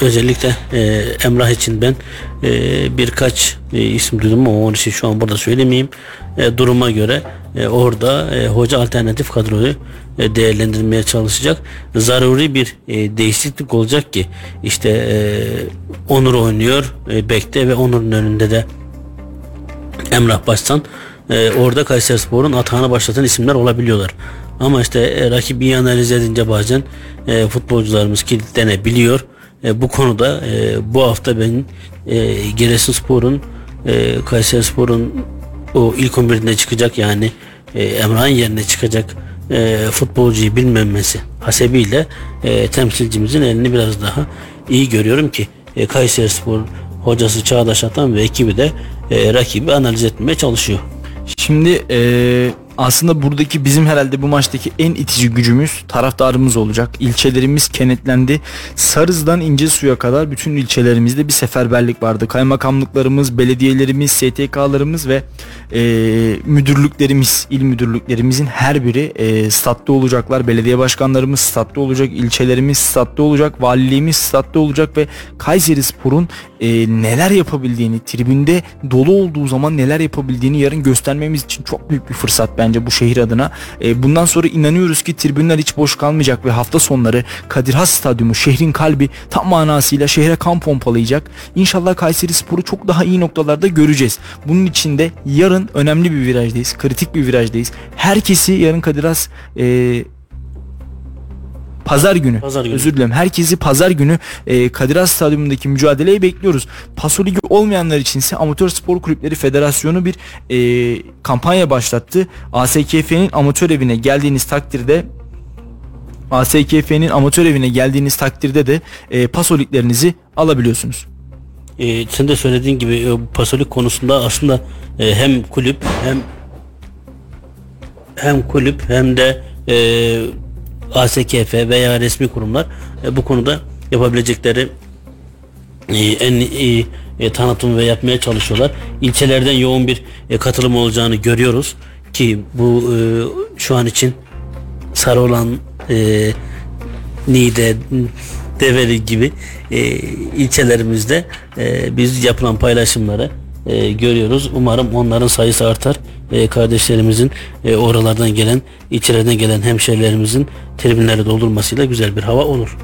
özellikle e, Emrah için ben e, birkaç e, isim duydum ama onu şey şu an burada söylemeyeyim. E, duruma göre e, orada e, hoca alternatif kadroyu e, değerlendirmeye çalışacak. Zaruri bir e, değişiklik olacak ki işte e, Onur oynuyor e, bekte ve Onur'un önünde de Emrah Başsan e, orada Kayserispor'un atağını başlatan isimler olabiliyorlar. Ama işte e, rakibi analiz edince bazen e, futbolcularımız kilitlenebiliyor. E, bu konuda e, bu hafta ben e, Giresunspor'un e, Kayserispor'un o ilk 11'inde çıkacak yani e, Emrah'ın yerine çıkacak e, futbolcuyu bilmemesi hasebiyle e, temsilcimizin elini biraz daha iyi görüyorum ki e, Kayserispor hocası Çağdaş Atan ve ekibi de e, rakibi analiz etmeye çalışıyor. Şimdi e, aslında buradaki bizim herhalde bu maçtaki en itici gücümüz taraftarımız olacak. İlçelerimiz kenetlendi. Sarız'dan İncesu'ya kadar bütün ilçelerimizde bir seferberlik vardı. Kaymakamlıklarımız, belediyelerimiz, STK'larımız ve e, müdürlüklerimiz, il müdürlüklerimizin her biri e, statta olacaklar. Belediye başkanlarımız statta olacak, ilçelerimiz statta olacak, valiliğimiz statta olacak ve Kayseri Spor'un e, neler yapabildiğini, tribünde dolu olduğu zaman neler yapabildiğini yarın göstermemiz için çok büyük bir fırsat bence bu şehir adına. E, bundan sonra inanıyoruz ki tribünler hiç boş kalmayacak ve hafta sonları Kadir Has Stadyumu şehrin kalbi tam manasıyla şehre kan pompalayacak. İnşallah Kayseri Spor'u çok daha iyi noktalarda göreceğiz. Bunun için de yarın önemli bir virajdayız. Kritik bir virajdayız. Herkesi yarın Kadir Has e, Pazar günü. Pazar günü. Özür dilerim. Herkesi pazar günü e, Kadir Has Stadyumundaki mücadeleye bekliyoruz. Paso Ligi olmayanlar için ise Amatör Spor Kulüpleri Federasyonu bir e, kampanya başlattı. ASKF'nin amatör evine geldiğiniz takdirde ASKF'nin amatör evine geldiğiniz takdirde de e, paso liglerinizi alabiliyorsunuz. E, sen de söylediğin gibi e, pasolik konusunda aslında e, hem kulüp hem hem kulüp hem de e, ASKF veya resmi kurumlar e, bu konuda yapabilecekleri e, en iyi e, tanıtım ve yapmaya çalışıyorlar. İlçelerden yoğun bir e, katılım olacağını görüyoruz ki bu e, şu an için Sarıoğlan e, Niğde, Develi gibi e, ilçelerimizde e, biz yapılan paylaşımları e, görüyoruz. Umarım onların sayısı artar. E, kardeşlerimizin e, oralardan gelen, ilçelerden gelen hemşerilerimizin tribünleri doldurmasıyla güzel bir hava olur.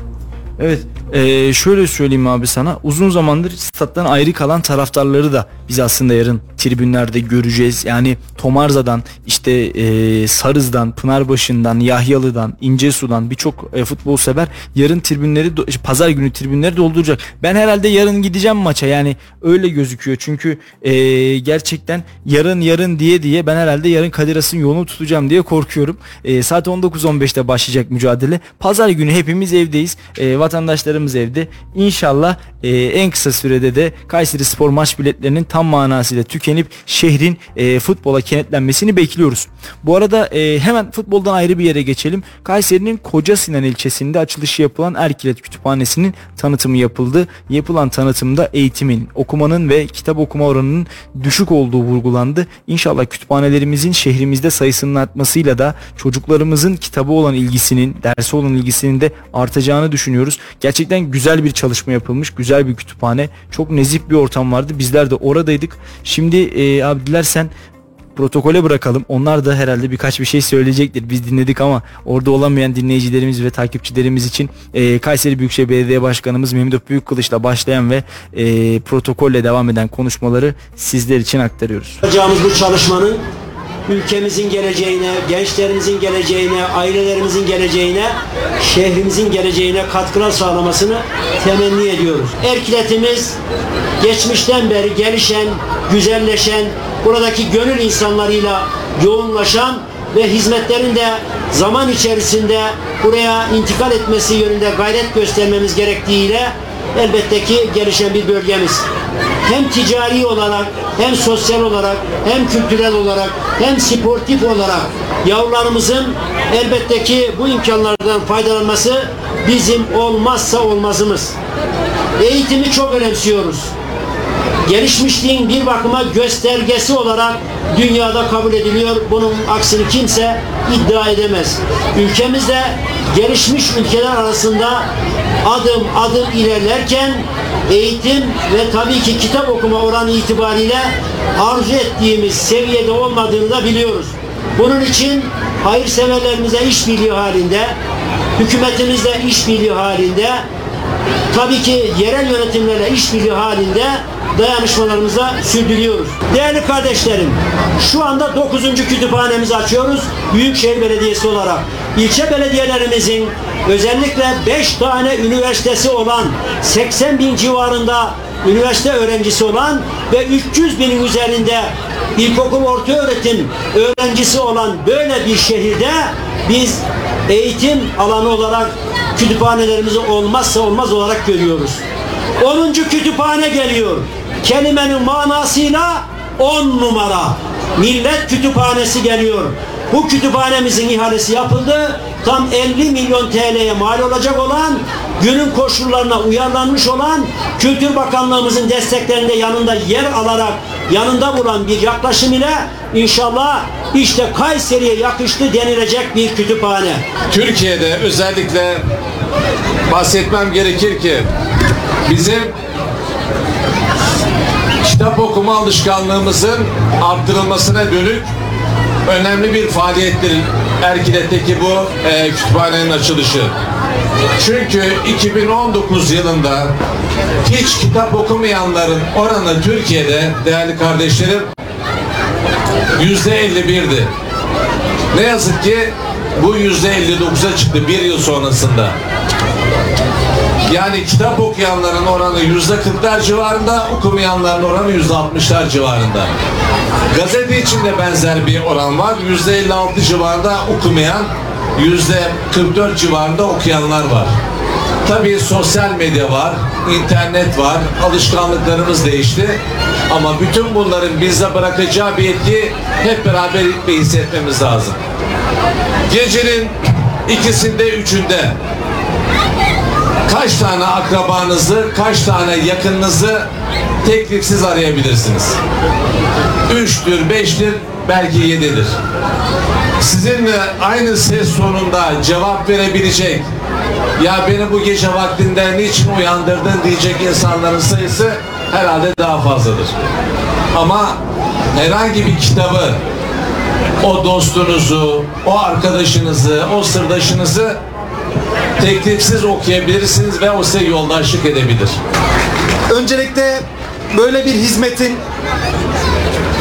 Evet e, şöyle söyleyeyim abi sana uzun zamandır stat'tan ayrı kalan taraftarları da biz aslında yarın tribünlerde göreceğiz. Yani Tomarza'dan işte e, Sarız'dan, Pınarbaşı'ndan, Yahyalı'dan, İncesu'dan birçok e, futbol sever yarın tribünleri do- pazar günü tribünleri dolduracak. Ben herhalde yarın gideceğim maça yani öyle gözüküyor. Çünkü e, gerçekten yarın yarın diye diye ben herhalde yarın Kadir Has'ın yolunu tutacağım diye korkuyorum. E, saat 19.15'te başlayacak mücadele. Pazar günü hepimiz evdeyiz. E, vatandaşlarımız evde. İnşallah e, en kısa sürede de Kayseri Spor maç biletlerinin tam manasıyla tükenip şehrin e, futbola kenetlenmesini bekliyoruz. Bu arada e, hemen futboldan ayrı bir yere geçelim. Kayseri'nin Koca Sinan ilçesinde açılışı yapılan Erkilet Kütüphanesi'nin tanıtımı yapıldı. Yapılan tanıtımda eğitimin, okumanın ve kitap okuma oranının düşük olduğu vurgulandı. İnşallah kütüphanelerimizin şehrimizde sayısının artmasıyla da çocuklarımızın kitabı olan ilgisinin, dersi olan ilgisinin de artacağını düşünüyoruz. Gerçekten güzel bir çalışma yapılmış, güzel bir kütüphane. Çok nezih bir ortam vardı. Bizler de oradaydık. Şimdi e, abi dilersen protokole bırakalım. Onlar da herhalde birkaç bir şey söyleyecektir. Biz dinledik ama orada olamayan dinleyicilerimiz ve takipçilerimiz için e, Kayseri Büyükşehir Belediye Başkanımız Memduh Büyükkılıç'la başlayan ve e, protokolle devam eden konuşmaları sizler için aktarıyoruz. Yapacağımız bu çalışmanın ülkemizin geleceğine, gençlerimizin geleceğine, ailelerimizin geleceğine, şehrimizin geleceğine katkılar sağlamasını temenni ediyoruz. Erkiletimiz geçmişten beri gelişen, güzelleşen, buradaki gönül insanlarıyla yoğunlaşan ve hizmetlerin de zaman içerisinde buraya intikal etmesi yönünde gayret göstermemiz gerektiğiyle elbette ki gelişen bir bölgemiz. Hem ticari olarak, hem sosyal olarak, hem kültürel olarak, hem sportif olarak yavrularımızın elbette ki bu imkanlardan faydalanması bizim olmazsa olmazımız. Eğitimi çok önemsiyoruz gelişmişliğin bir bakıma göstergesi olarak dünyada kabul ediliyor. Bunun aksini kimse iddia edemez. Ülkemizde gelişmiş ülkeler arasında adım adım ilerlerken eğitim ve tabii ki kitap okuma oranı itibariyle arzu ettiğimiz seviyede olmadığını da biliyoruz. Bunun için hayırseverlerimize işbirliği halinde, hükümetimizle işbirliği halinde tabii ki yerel yönetimlerle işbirliği halinde dayanışmalarımıza sürdürüyoruz. Değerli kardeşlerim, şu anda 9. kütüphanemizi açıyoruz Büyükşehir Belediyesi olarak. İlçe belediyelerimizin özellikle 5 tane üniversitesi olan 80 bin civarında üniversite öğrencisi olan ve 300 binin üzerinde ilkokul orta öğretim öğrencisi olan böyle bir şehirde biz eğitim alanı olarak kütüphanelerimizi olmazsa olmaz olarak görüyoruz. 10. kütüphane geliyor. Kelimenin manasıyla 10 numara. Millet kütüphanesi geliyor. Bu kütüphanemizin ihalesi yapıldı. Tam 50 milyon TL'ye mal olacak olan, günün koşullarına uyarlanmış olan, Kültür Bakanlığımızın desteklerinde yanında yer alarak yanında bulan bir yaklaşım ile inşallah işte Kayseri'ye yakıştı denilecek bir kütüphane. Türkiye'de özellikle bahsetmem gerekir ki bizim kitap okuma alışkanlığımızın arttırılmasına dönük önemli bir faaliyettir Erkilet'teki bu e, kütüphanenin açılışı. Çünkü 2019 yılında hiç kitap okumayanların oranı Türkiye'de değerli kardeşlerim yüzde 51'di. Ne yazık ki bu yüzde 59'a çıktı bir yıl sonrasında. Yani kitap okuyanların oranı yüzde 40'lar civarında, okumayanların oranı yüzde 60'lar civarında. Gazete için de benzer bir oran var. Yüzde 56 civarında okumayan, yüzde 44 civarında okuyanlar var. Tabii sosyal medya var, internet var, alışkanlıklarımız değişti. Ama bütün bunların bize bırakacağı bir etki hep beraber hissetmemiz lazım. Gecenin ikisinde, üçünde kaç tane akrabanızı, kaç tane yakınınızı tekliksiz arayabilirsiniz? Üçtür, beştir, belki yedidir. Sizinle aynı ses sonunda cevap verebilecek, ya beni bu gece vaktinde niçin uyandırdın diyecek insanların sayısı herhalde daha fazladır. Ama herhangi bir kitabı o dostunuzu, o arkadaşınızı, o sırdaşınızı teklifsiz okuyabilirsiniz ve o size yoldaşlık edebilir. Öncelikle böyle bir hizmetin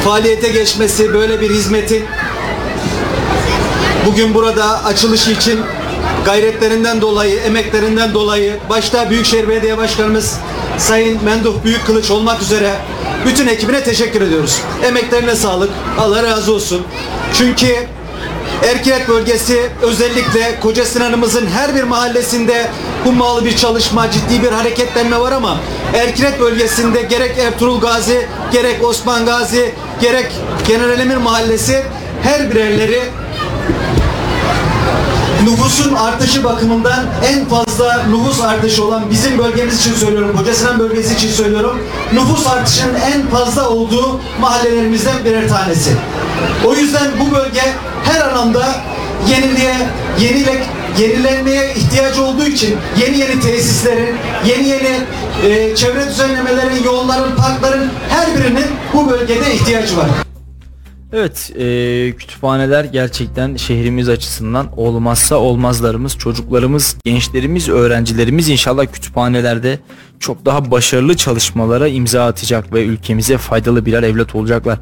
faaliyete geçmesi, böyle bir hizmetin bugün burada açılışı için gayretlerinden dolayı, emeklerinden dolayı başta Büyükşehir Belediye Başkanımız Sayın Menduh Büyükkılıç olmak üzere bütün ekibine teşekkür ediyoruz. Emeklerine sağlık. Allah razı olsun. Çünkü Erkilet bölgesi özellikle Koca Sinan'ımızın her bir mahallesinde hummalı bir çalışma, ciddi bir hareketlenme var ama Erkilet bölgesinde gerek Ertuğrul Gazi, gerek Osman Gazi, gerek General Emir Mahallesi her birerleri nüfusun artışı bakımından en fazla nüfus artışı olan bizim bölgemiz için söylüyorum, Kocasinan bölgesi için söylüyorum. Nüfus artışının en fazla olduğu mahallelerimizden birer tanesi. O yüzden bu bölge her anlamda yeniliğe, yenilek, yenilenmeye ihtiyacı olduğu için yeni yeni tesislerin, yeni yeni e, çevre düzenlemelerin, yolların, parkların her birinin bu bölgede ihtiyacı var. Evet, e, kütüphaneler gerçekten şehrimiz açısından olmazsa olmazlarımız, çocuklarımız, gençlerimiz, öğrencilerimiz inşallah kütüphanelerde çok daha başarılı çalışmalara imza atacak ve ülkemize faydalı birer evlat olacaklar.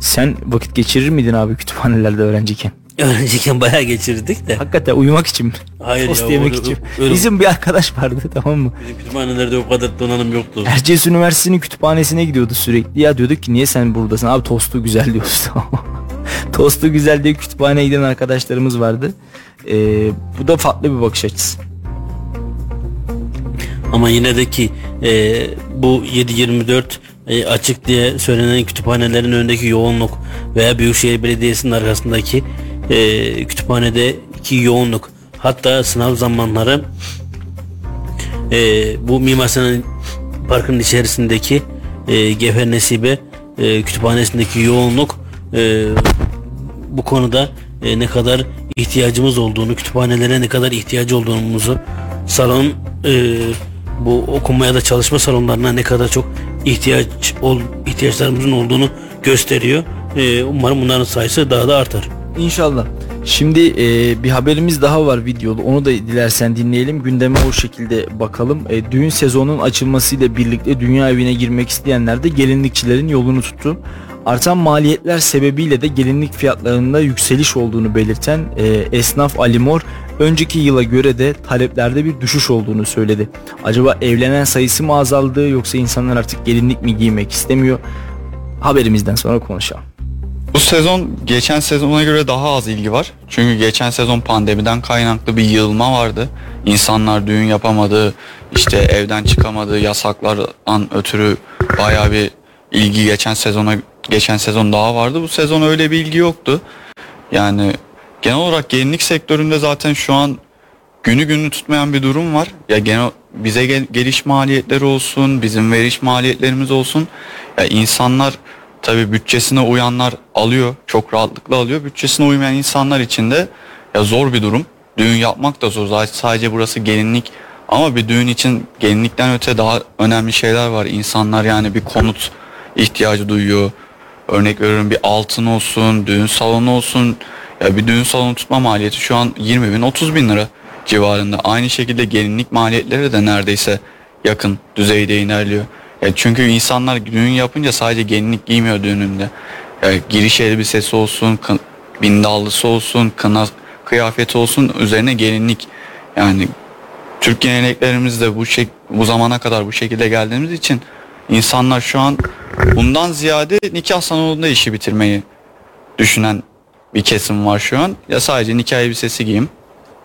Sen vakit geçirir miydin abi kütüphanelerde öğrenciyken? Öğrenciyken bayağı geçirdik de. Hakikaten uyumak için? Hayır Tost ya, yemek öyle- için. öyle- Bizim bir arkadaş vardı tamam mı? Bizim kütüphanelerde o kadar donanım yoktu. Erciyes Üniversitesi'nin kütüphanesine gidiyordu sürekli. Ya diyorduk ki niye sen buradasın? Abi tostu güzel diyoruz. Tostu güzel diye kütüphaneye giden arkadaşlarımız vardı. Ee, bu da farklı bir bakış açısı. Ama yine de ki e, bu 7-24 e, açık diye söylenen kütüphanelerin önündeki yoğunluk veya Büyükşehir Belediyesi'nin arkasındaki e, kütüphanedeki yoğunluk hatta sınav zamanları e, bu Mimar Sinan Parkı'nın içerisindeki e, Gefer Nesibe e, kütüphanesindeki yoğunluk e, bu konuda e, ne kadar ihtiyacımız olduğunu, kütüphanelere ne kadar ihtiyacı olduğumuzu, salon e, bu okuma ya da çalışma salonlarına ne kadar çok ihtiyaç ol, ihtiyaçlarımızın olduğunu gösteriyor. E, umarım bunların sayısı daha da artar. İnşallah. Şimdi e, bir haberimiz daha var videolu. Onu da dilersen dinleyelim. Gündeme o şekilde bakalım. E, düğün sezonunun açılmasıyla birlikte dünya evine girmek isteyenler de gelinlikçilerin yolunu tuttu. Artan maliyetler sebebiyle de gelinlik fiyatlarında yükseliş olduğunu belirten e, esnaf Ali Mor önceki yıla göre de taleplerde bir düşüş olduğunu söyledi. Acaba evlenen sayısı mı azaldı yoksa insanlar artık gelinlik mi giymek istemiyor? Haberimizden sonra konuşalım. Bu sezon geçen sezona göre daha az ilgi var. Çünkü geçen sezon pandemiden kaynaklı bir yığılma vardı. İnsanlar düğün yapamadı, işte evden çıkamadı, yasaklardan ötürü bayağı bir ilgi geçen sezona geçen sezon daha vardı. Bu sezon öyle bir ilgi yoktu. Yani genel olarak gelinlik sektöründe zaten şu an günü günü tutmayan bir durum var. Ya genel bize gel, geliş maliyetleri olsun, bizim veriş maliyetlerimiz olsun. Ya insanlar tabi bütçesine uyanlar alıyor, çok rahatlıkla alıyor. Bütçesine uymayan insanlar için de ya zor bir durum. Düğün yapmak da zor. Sadece burası gelinlik ama bir düğün için gelinlikten öte daha önemli şeyler var. İnsanlar yani bir konut ihtiyacı duyuyor. Örnek veriyorum bir altın olsun, düğün salonu olsun. Ya bir düğün salonu tutma maliyeti şu an 20 bin 30 bin lira civarında. Aynı şekilde gelinlik maliyetleri de neredeyse yakın düzeyde ilerliyor. Ya çünkü insanlar düğün yapınca sadece gelinlik giymiyor düğününde. Ya giriş elbisesi olsun, bindallısı olsun, kına kıyafeti olsun üzerine gelinlik. Yani Türk geleneklerimizde bu şey, bu zamana kadar bu şekilde geldiğimiz için insanlar şu an bundan ziyade nikah salonunda işi bitirmeyi düşünen bir kesim var şu an. Ya sadece nikah elbisesi giyeyim.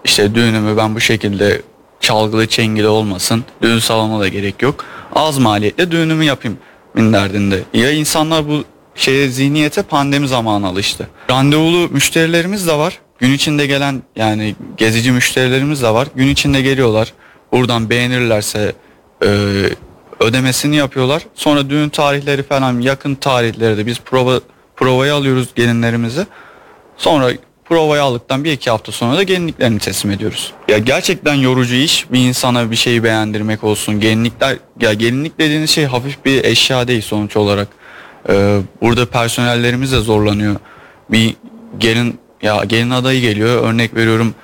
İşte düğünümü ben bu şekilde çalgılı çengili olmasın. Düğün salonu da gerek yok. Az maliyetle düğünümü yapayım min derdinde. Ya insanlar bu şeye zihniyete pandemi zamanı alıştı. Randevulu müşterilerimiz de var. Gün içinde gelen yani gezici müşterilerimiz de var. Gün içinde geliyorlar. Buradan beğenirlerse e, ödemesini yapıyorlar. Sonra düğün tarihleri falan yakın tarihleri de biz prova provaya alıyoruz gelinlerimizi. Sonra provayı aldıktan bir iki hafta sonra da gelinliklerini teslim ediyoruz. Ya gerçekten yorucu iş bir insana bir şeyi beğendirmek olsun. Gelinlikler ya gelinlik dediğiniz şey hafif bir eşya değil sonuç olarak. Ee, burada personellerimiz de zorlanıyor. Bir gelin ya gelin adayı geliyor örnek veriyorum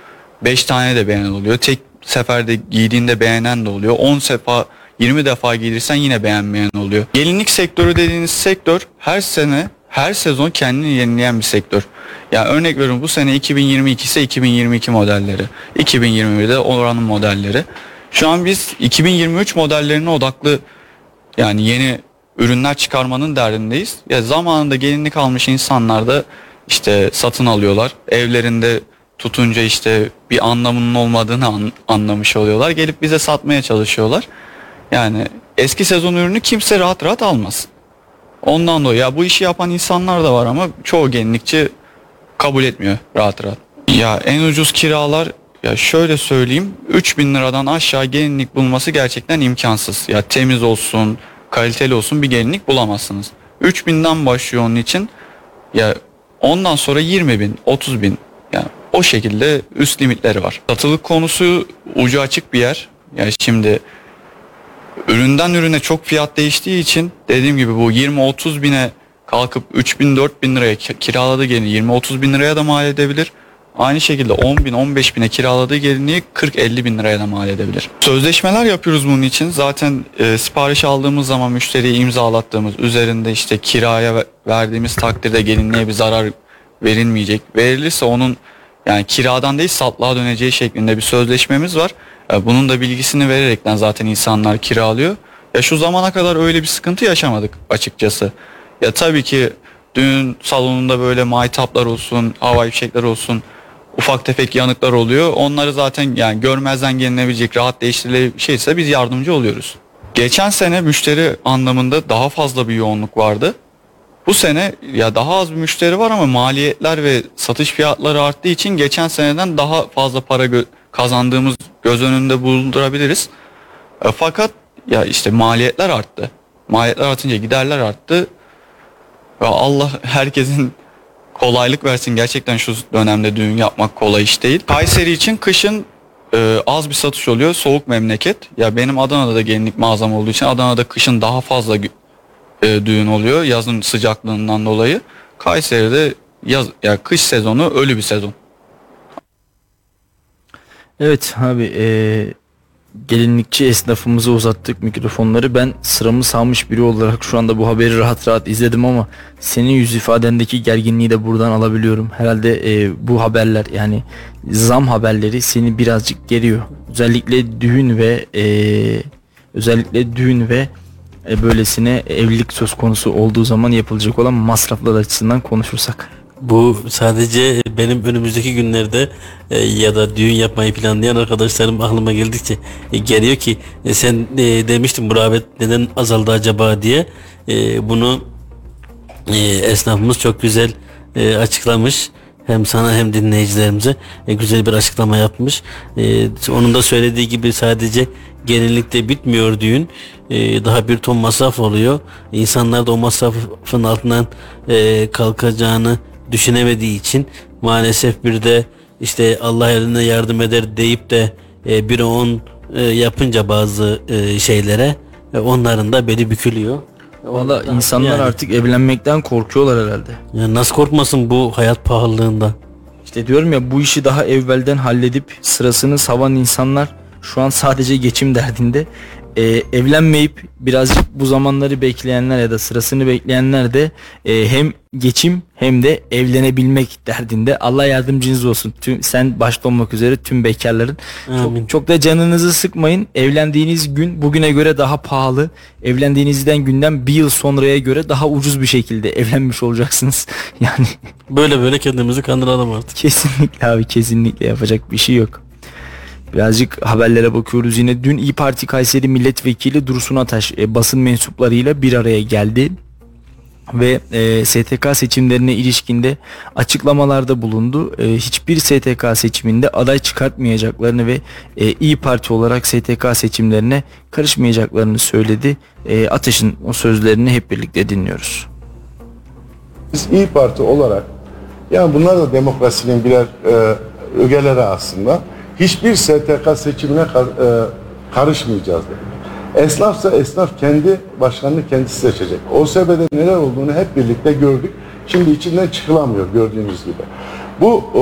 5 tane de beğenen oluyor. Tek seferde giydiğinde beğenen de oluyor. 10 sefa 20 defa giydirsen yine beğenmeyen oluyor. Gelinlik sektörü dediğiniz sektör her sene her sezon kendini yenileyen bir sektör. Yani örnek veriyorum bu sene 2022 ise 2022 modelleri. 2021'de oranın modelleri. Şu an biz 2023 modellerine odaklı yani yeni ürünler çıkarmanın derdindeyiz. Ya zamanında gelinlik almış insanlar da işte satın alıyorlar. Evlerinde tutunca işte bir anlamının olmadığını an- anlamış oluyorlar. Gelip bize satmaya çalışıyorlar. Yani eski sezon ürünü kimse rahat rahat almaz. Ondan dolayı ya bu işi yapan insanlar da var ama çoğu gelinlikçi kabul etmiyor rahat rahat. Ya en ucuz kiralar ya şöyle söyleyeyim 3000 liradan aşağı gelinlik bulması gerçekten imkansız. Ya temiz olsun, kaliteli olsun bir gelinlik bulamazsınız. 3000'den başlıyor onun için. Ya ondan sonra 20 bin, 30 bin yani o şekilde üst limitleri var. Satılık konusu ucu açık bir yer. Yani şimdi üründen ürüne çok fiyat değiştiği için dediğim gibi bu 20-30 bine kalkıp 3 bin 4 bin liraya ki- kiraladığı gelini 20-30 bin liraya da mal edebilir. Aynı şekilde 10 bin 15 bine kiraladığı gelinliği 40-50 bin liraya da mal edebilir. Sözleşmeler yapıyoruz bunun için. Zaten e, sipariş aldığımız zaman müşteriye imzalattığımız üzerinde işte kiraya ve- verdiğimiz takdirde gelinliğe bir zarar verilmeyecek. Verilirse onun yani kiradan değil satlığa döneceği şeklinde bir sözleşmemiz var. E, Bunun da bilgisini vererekten zaten insanlar kiralıyor. Ya şu zamana kadar öyle bir sıkıntı yaşamadık açıkçası. Ya tabii ki düğün salonunda böyle maytaplar olsun, havai fişekler olsun, ufak tefek yanıklar oluyor. Onları zaten yani görmezden gelinebilecek, rahat değiştirilebilecek şeyse biz yardımcı oluyoruz. Geçen sene müşteri anlamında daha fazla bir yoğunluk vardı. Bu sene ya daha az bir müşteri var ama maliyetler ve satış fiyatları arttığı için geçen seneden daha fazla para gö- kazandığımız göz önünde bulundurabiliriz. E, fakat ya işte maliyetler arttı. Maliyetler artınca giderler arttı. Ve Allah herkesin kolaylık versin. Gerçekten şu dönemde düğün yapmak kolay iş değil. Kayseri için kışın e, az bir satış oluyor. Soğuk memleket. Ya benim Adana'da da gelinlik mağazam olduğu için Adana'da kışın daha fazla e, düğün oluyor. Yazın sıcaklığından dolayı. Kayseri'de yaz ya kış sezonu ölü bir sezon. Evet abi eee, gelinlikçi esnafımıza uzattık mikrofonları. Ben sıramı salmış biri olarak şu anda bu haberi rahat rahat izledim ama senin yüz ifadendeki gerginliği de buradan alabiliyorum. Herhalde eee, bu haberler yani zam haberleri seni birazcık geriyor. Özellikle düğün ve eee, özellikle düğün ve e, böylesine evlilik söz konusu olduğu zaman yapılacak olan masraflar açısından konuşursak. Bu sadece benim önümüzdeki günlerde e, ya da düğün yapmayı planlayan arkadaşlarım aklıma geldikçe e, geliyor ki e, sen e, demiştin bu rağbet neden azaldı acaba diye E, bunu e, esnafımız çok güzel e, açıklamış. Hem sana hem dinleyicilerimize e, güzel bir açıklama yapmış. E, onun da söylediği gibi sadece gelinlikte bitmiyor düğün. E, daha bir ton masraf oluyor. İnsanlar da o masrafın altından e, kalkacağını düşünemediği için maalesef bir de işte Allah eline yardım eder deyip de e, bir on e, yapınca bazı e, şeylere e, onların da beli bükülüyor. Valla insanlar Yani. artık evlenmekten korkuyorlar herhalde. Ya nasıl korkmasın bu hayat pahalılığından? İşte diyorum ya bu işi daha evvelden halledip sırasını savan insanlar şu an sadece geçim derdinde. Ee, evlenmeyip birazcık bu zamanları bekleyenler ya da sırasını bekleyenler de e, hem geçim hem de evlenebilmek derdinde. Allah yardımcınız olsun. Tüm sen başta olmak üzere tüm bekarların. Amin. Çok, çok da canınızı sıkmayın. Evlendiğiniz gün bugüne göre daha pahalı. Evlendiğinizden günden bir yıl sonraya göre daha ucuz bir şekilde evlenmiş olacaksınız. Yani Böyle böyle kendimizi kandıralım artık. Kesinlikle abi kesinlikle yapacak bir şey yok. Birazcık haberlere bakıyoruz yine. Dün İyi Parti Kayseri Milletvekili Dursun Ataş e, basın mensuplarıyla bir araya geldi. Ve e, STK seçimlerine ilişkinde açıklamalarda bulundu. E, hiçbir STK seçiminde aday çıkartmayacaklarını ve e, İyi Parti olarak STK seçimlerine karışmayacaklarını söyledi. E, Ataş'ın o sözlerini hep birlikte dinliyoruz. Biz İyi Parti olarak yani bunlar da demokrasinin birer e, ögeleri aslında. Hiçbir STK seçimine kar- e, karışmayacağız dedik. Esnafsa esnaf kendi başkanını kendisi seçecek. OSB'de neler olduğunu hep birlikte gördük. Şimdi içinden çıkılamıyor gördüğünüz gibi. Bu e,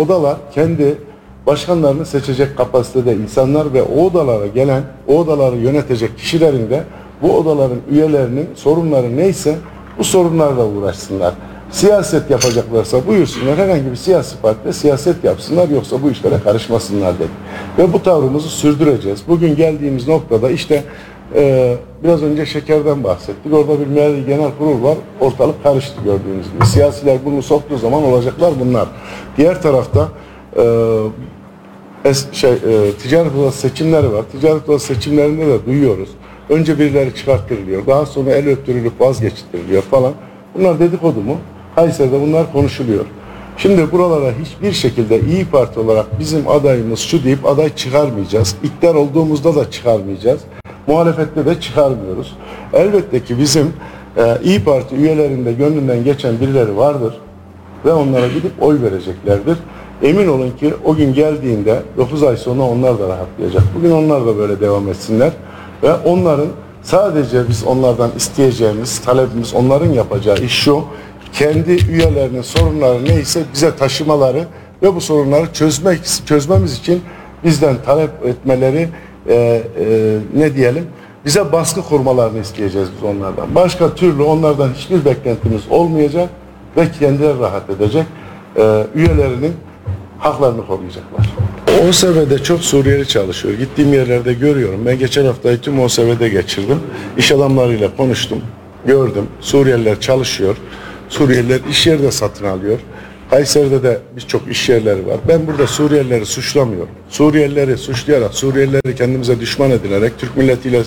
odalar kendi başkanlarını seçecek kapasitede insanlar ve o odalara gelen, o odaları yönetecek kişilerin de bu odaların üyelerinin sorunları neyse bu sorunlarla uğraşsınlar. Siyaset yapacaklarsa buyursunlar herhangi bir siyasi partide siyaset yapsınlar yoksa bu işlere karışmasınlar dedik. Ve bu tavrımızı sürdüreceğiz. Bugün geldiğimiz noktada işte e, biraz önce şekerden bahsettik. Orada bir mali genel kurul var. Ortalık karıştı gördüğünüz gibi. Siyasiler bunu soktuğu zaman olacaklar bunlar. Diğer tarafta e, es, şey, e, ticaret odası seçimleri var. Ticaret odası seçimlerinde de duyuyoruz. Önce birileri çıkarttırılıyor. Daha sonra el öptürülüp vazgeçtiriliyor falan. Bunlar dedikodu mu? Kayseri'de bunlar konuşuluyor. Şimdi buralara hiçbir şekilde İyi Parti olarak bizim adayımız şu deyip aday çıkarmayacağız. İktidar olduğumuzda da çıkarmayacağız. Muhalefette de çıkarmıyoruz. Elbette ki bizim e, İyi Parti üyelerinde gönlünden geçen birileri vardır ve onlara gidip oy vereceklerdir. Emin olun ki o gün geldiğinde 9 ay sonra onlar da rahatlayacak. Bugün onlar da böyle devam etsinler ve onların sadece biz onlardan isteyeceğimiz, talebimiz onların yapacağı iş şu. Kendi üyelerinin sorunları neyse bize taşımaları ve bu sorunları çözmek çözmemiz için bizden talep etmeleri e, e, ne diyelim bize baskı kurmalarını isteyeceğiz biz onlardan. Başka türlü onlardan hiçbir beklentimiz olmayacak ve kendileri rahat edecek. Ee, üyelerinin haklarını koruyacaklar. OSB'de çok Suriyeli çalışıyor. Gittiğim yerlerde görüyorum. Ben geçen haftayı tüm OSB'de geçirdim. İş adamlarıyla konuştum. Gördüm. Suriyeliler çalışıyor. Suriyeliler iş yeri de satın alıyor. Kayseri'de de birçok iş yerleri var. Ben burada Suriyelileri suçlamıyorum. Suriyelileri suçlayarak, Suriyelileri kendimize düşman edinerek Türk milletiyle e,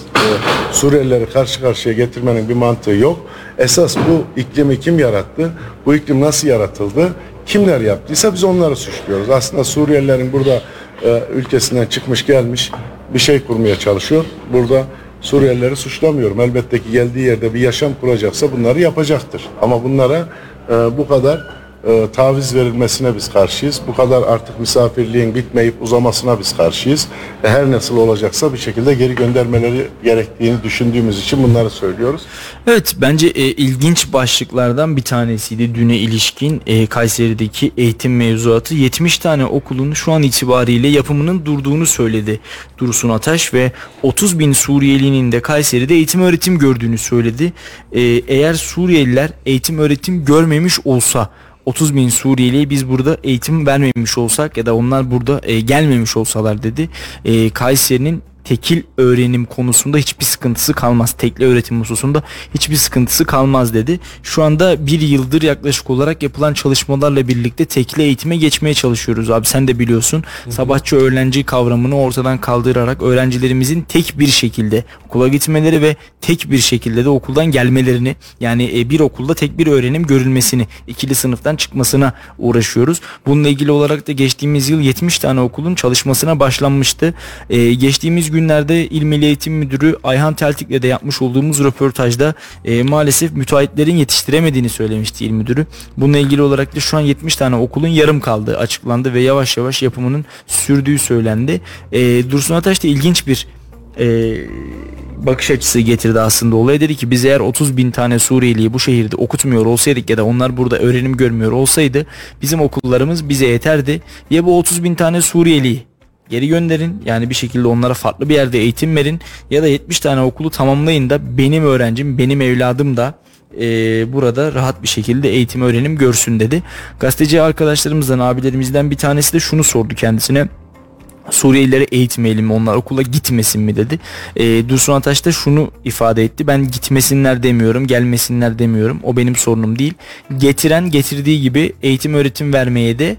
Suriyelileri karşı karşıya getirmenin bir mantığı yok. Esas bu iklimi kim yarattı? Bu iklim nasıl yaratıldı? Kimler yaptıysa biz onları suçluyoruz. Aslında Suriyelilerin burada e, ülkesinden çıkmış gelmiş bir şey kurmaya çalışıyor. Burada Suriyelileri suçlamıyorum. Elbette ki geldiği yerde bir yaşam kuracaksa bunları yapacaktır. Ama bunlara e, bu kadar e, taviz verilmesine biz karşıyız. Bu kadar artık misafirliğin bitmeyip uzamasına biz karşıyız. E, her nasıl olacaksa bir şekilde geri göndermeleri gerektiğini düşündüğümüz için bunları söylüyoruz. Evet bence e, ilginç başlıklardan bir tanesiydi düne ilişkin e, Kayseri'deki eğitim mevzuatı 70 tane okulun şu an itibariyle yapımının durduğunu söyledi Dursun Ataş ve 30 bin Suriyelinin de Kayseri'de eğitim öğretim gördüğünü söyledi. E, eğer Suriyeliler eğitim öğretim görmemiş olsa 30 bin Suriyeli'ye biz burada eğitim vermemiş olsak ya da onlar burada e, gelmemiş olsalar dedi. E, Kayseri'nin tekil öğrenim konusunda hiçbir sıkıntısı kalmaz. Tekli öğretim hususunda hiçbir sıkıntısı kalmaz dedi. Şu anda bir yıldır yaklaşık olarak yapılan çalışmalarla birlikte tekli eğitime geçmeye çalışıyoruz abi. Sen de biliyorsun. Sabahçı öğrenci kavramını ortadan kaldırarak öğrencilerimizin tek bir şekilde okula gitmeleri ve tek bir şekilde de okuldan gelmelerini yani e, bir okulda tek bir öğrenim görülmesini ikili sınıftan çıkmasına uğraşıyoruz. Bununla ilgili olarak da geçtiğimiz yıl 70 tane okulun çalışmasına başlanmıştı. E, geçtiğimiz günlerde İl Milli Eğitim Müdürü Ayhan Teltik'le de yapmış olduğumuz röportajda e, maalesef müteahhitlerin yetiştiremediğini söylemişti İl Müdürü. Bununla ilgili olarak da şu an 70 tane okulun yarım kaldığı açıklandı ve yavaş yavaş yapımının sürdüğü söylendi. E, Dursun Ataş da ilginç bir e, bakış açısı getirdi aslında olaya dedi ki biz eğer 30 bin tane Suriyeliyi bu şehirde okutmuyor olsaydık ya da onlar burada öğrenim görmüyor olsaydı bizim okullarımız bize yeterdi ya bu 30 bin tane Suriyeliyi geri gönderin yani bir şekilde onlara farklı bir yerde eğitim verin ya da 70 tane okulu tamamlayın da benim öğrencim benim evladım da e, burada rahat bir şekilde eğitim öğrenim görsün dedi. Gazeteci arkadaşlarımızdan abilerimizden bir tanesi de şunu sordu kendisine. Suriyelilere eğitmeyelim mi onlar okula gitmesin mi dedi. E, Dursun Ataş da şunu ifade etti. Ben gitmesinler demiyorum gelmesinler demiyorum. O benim sorunum değil. Getiren getirdiği gibi eğitim öğretim vermeye de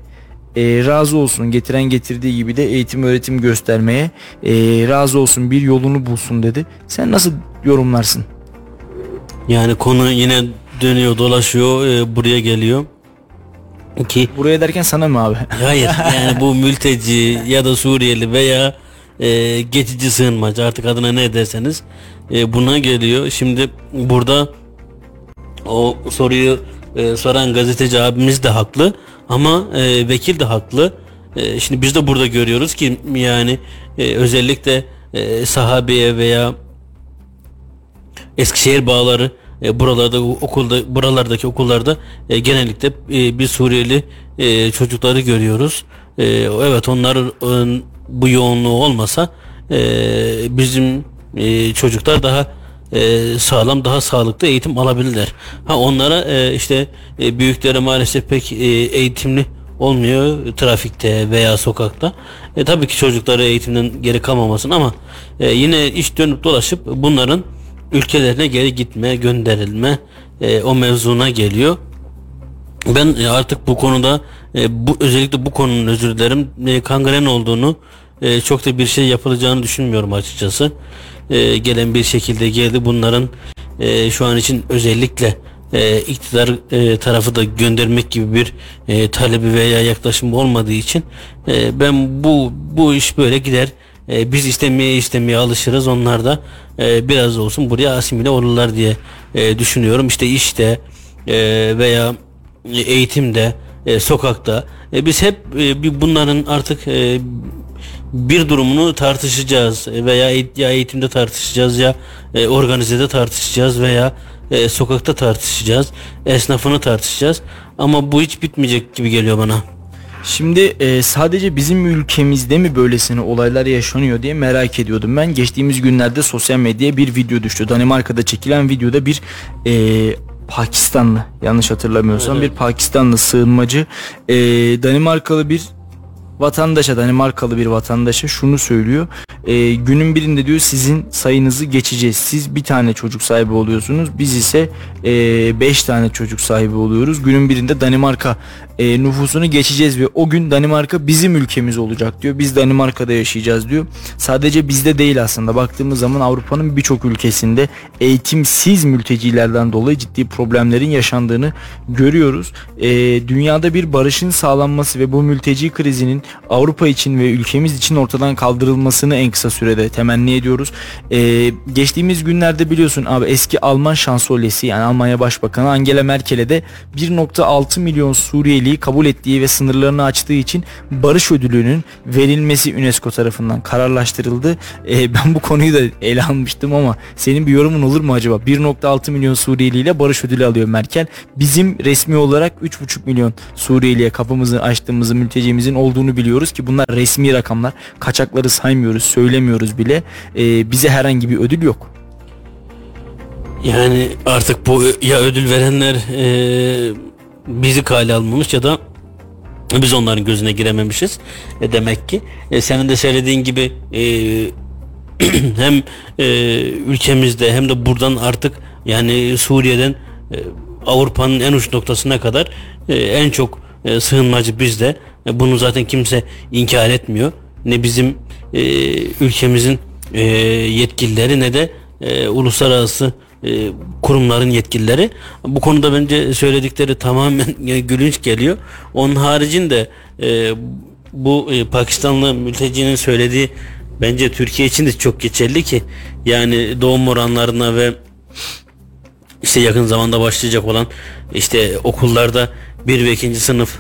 e, razı olsun. Getiren getirdiği gibi de eğitim öğretim göstermeye e, razı olsun. Bir yolunu bulsun dedi. Sen nasıl yorumlarsın? Yani konu yine dönüyor dolaşıyor e, buraya geliyor ki Buraya derken sana mı abi? hayır yani bu mülteci ya da Suriyeli veya e, geçici sığınmacı artık adına ne derseniz e, buna geliyor. Şimdi burada o soruyu e, soran gazeteci abimiz de haklı ama e, vekil de haklı. E, şimdi biz de burada görüyoruz ki yani e, özellikle e, sahabeye veya Eskişehir bağları e, buralarda okulda buralardaki okullarda e, genellikle e, bir Suriyeli e, çocukları görüyoruz. E, evet onların bu yoğunluğu olmasa e, bizim e, çocuklar daha e, sağlam daha sağlıklı eğitim alabilirler. Ha onlara e, işte e, büyükleri maalesef pek e, eğitimli olmuyor trafikte veya sokakta. E, tabii ki çocukları eğitimden geri kalmamasın ama e, yine iş dönüp dolaşıp bunların ülkelerine geri gitme, gönderilme e, o mevzuna geliyor. Ben e, artık bu konuda e, bu özellikle bu konunun özür dilerim e, kangren olduğunu e, çok da bir şey yapılacağını düşünmüyorum açıkçası. E, gelen bir şekilde geldi bunların e, şu an için özellikle e, iktidar e, tarafı da göndermek gibi bir e, talebi veya yaklaşım olmadığı için e, ben bu bu iş böyle gider. E, biz istemeye istemeye alışırız. Onlar da e, biraz olsun buraya asimile olurlar diye e, düşünüyorum. İşte işte e, veya eğitimde, e, sokakta e, biz hep e, bunların artık e, bir durumunu tartışacağız veya eğit- ya eğitimde tartışacağız ya e, organizede tartışacağız veya e, sokakta tartışacağız, esnafını tartışacağız. Ama bu hiç bitmeyecek gibi geliyor bana. Şimdi e, sadece bizim ülkemizde mi böylesine olaylar yaşanıyor diye merak ediyordum. Ben geçtiğimiz günlerde sosyal medyaya bir video düştü. Danimarka'da çekilen videoda bir e, Pakistanlı yanlış hatırlamıyorsam Evet. bir Pakistanlı sığınmacı e, Danimarkalı bir vatandaşa Danimarkalı bir vatandaşa şunu söylüyor. E, günün birinde diyor sizin sayınızı geçeceğiz. Siz bir tane çocuk sahibi oluyorsunuz. Biz ise 5 tane çocuk sahibi oluyoruz. Günün birinde Danimarka e, nüfusunu geçeceğiz ve o gün Danimarka bizim ülkemiz olacak diyor. Biz Danimarka'da yaşayacağız diyor. Sadece bizde değil aslında. Baktığımız zaman Avrupa'nın birçok ülkesinde eğitimsiz mültecilerden dolayı ciddi problemlerin yaşandığını görüyoruz. E, dünyada bir barışın sağlanması ve bu mülteci krizinin Avrupa için ve ülkemiz için ortadan kaldırılmasını en kısa sürede temenni ediyoruz. E, geçtiğimiz günlerde biliyorsun abi eski Alman şansölyesi yani Almanya Başbakanı Angela Merkel'e de 1.6 milyon Suriyeliyi kabul ettiği ve sınırlarını açtığı için barış ödülünün verilmesi UNESCO tarafından kararlaştırıldı. E, ben bu konuyu da ele almıştım ama senin bir yorumun olur mu acaba? 1.6 milyon Suriyeli ile barış ödülü alıyor Merkel. Bizim resmi olarak 3.5 milyon Suriyeliye kapımızı açtığımızı mültecimizin olduğunu biliyoruz ki bunlar resmi rakamlar. Kaçakları saymıyoruz, söylemiyoruz bile. E, bize herhangi bir ödül yok. Yani artık bu ya ödül verenler e, bizi kale almamış ya da biz onların gözüne girememişiz. E, demek ki e, senin de söylediğin gibi e, hem e, ülkemizde hem de buradan artık yani Suriye'den e, Avrupa'nın en uç noktasına kadar e, en çok e, sığınmacı bizde. E, bunu zaten kimse inkar etmiyor. Ne bizim e, ülkemizin e, yetkilileri ne de e, uluslararası e, kurumların yetkilileri. Bu konuda bence söyledikleri tamamen gülünç geliyor. Onun haricinde e, bu e, Pakistanlı mültecinin söylediği bence Türkiye için de çok geçerli ki yani doğum oranlarına ve işte yakın zamanda başlayacak olan işte okullarda bir ve ikinci sınıf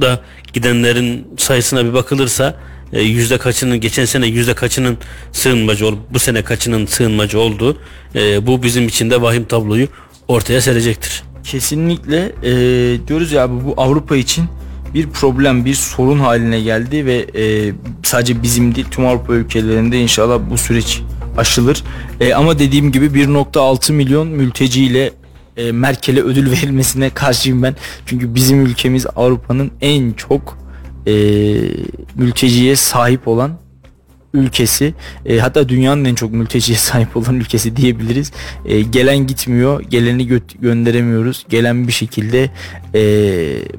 da gidenlerin sayısına bir bakılırsa e, yüzde kaçının geçen sene yüzde kaçının sığınmacı olup bu sene kaçının sığınmacı olduğu e, bu bizim için de vahim tabloyu ortaya serecektir. Kesinlikle e, diyoruz ya bu, Avrupa için bir problem, bir sorun haline geldi ve e, sadece bizim değil tüm Avrupa ülkelerinde inşallah bu süreç aşılır. E, ama dediğim gibi 1.6 milyon mülteciyle e, Merkel'e ödül verilmesine karşıyım ben. Çünkü bizim ülkemiz Avrupa'nın en çok e, mülteciye sahip olan ülkesi e, hatta dünyanın en çok mülteciye sahip olan ülkesi diyebiliriz. E, gelen gitmiyor, geleni gö- gönderemiyoruz. Gelen bir şekilde e,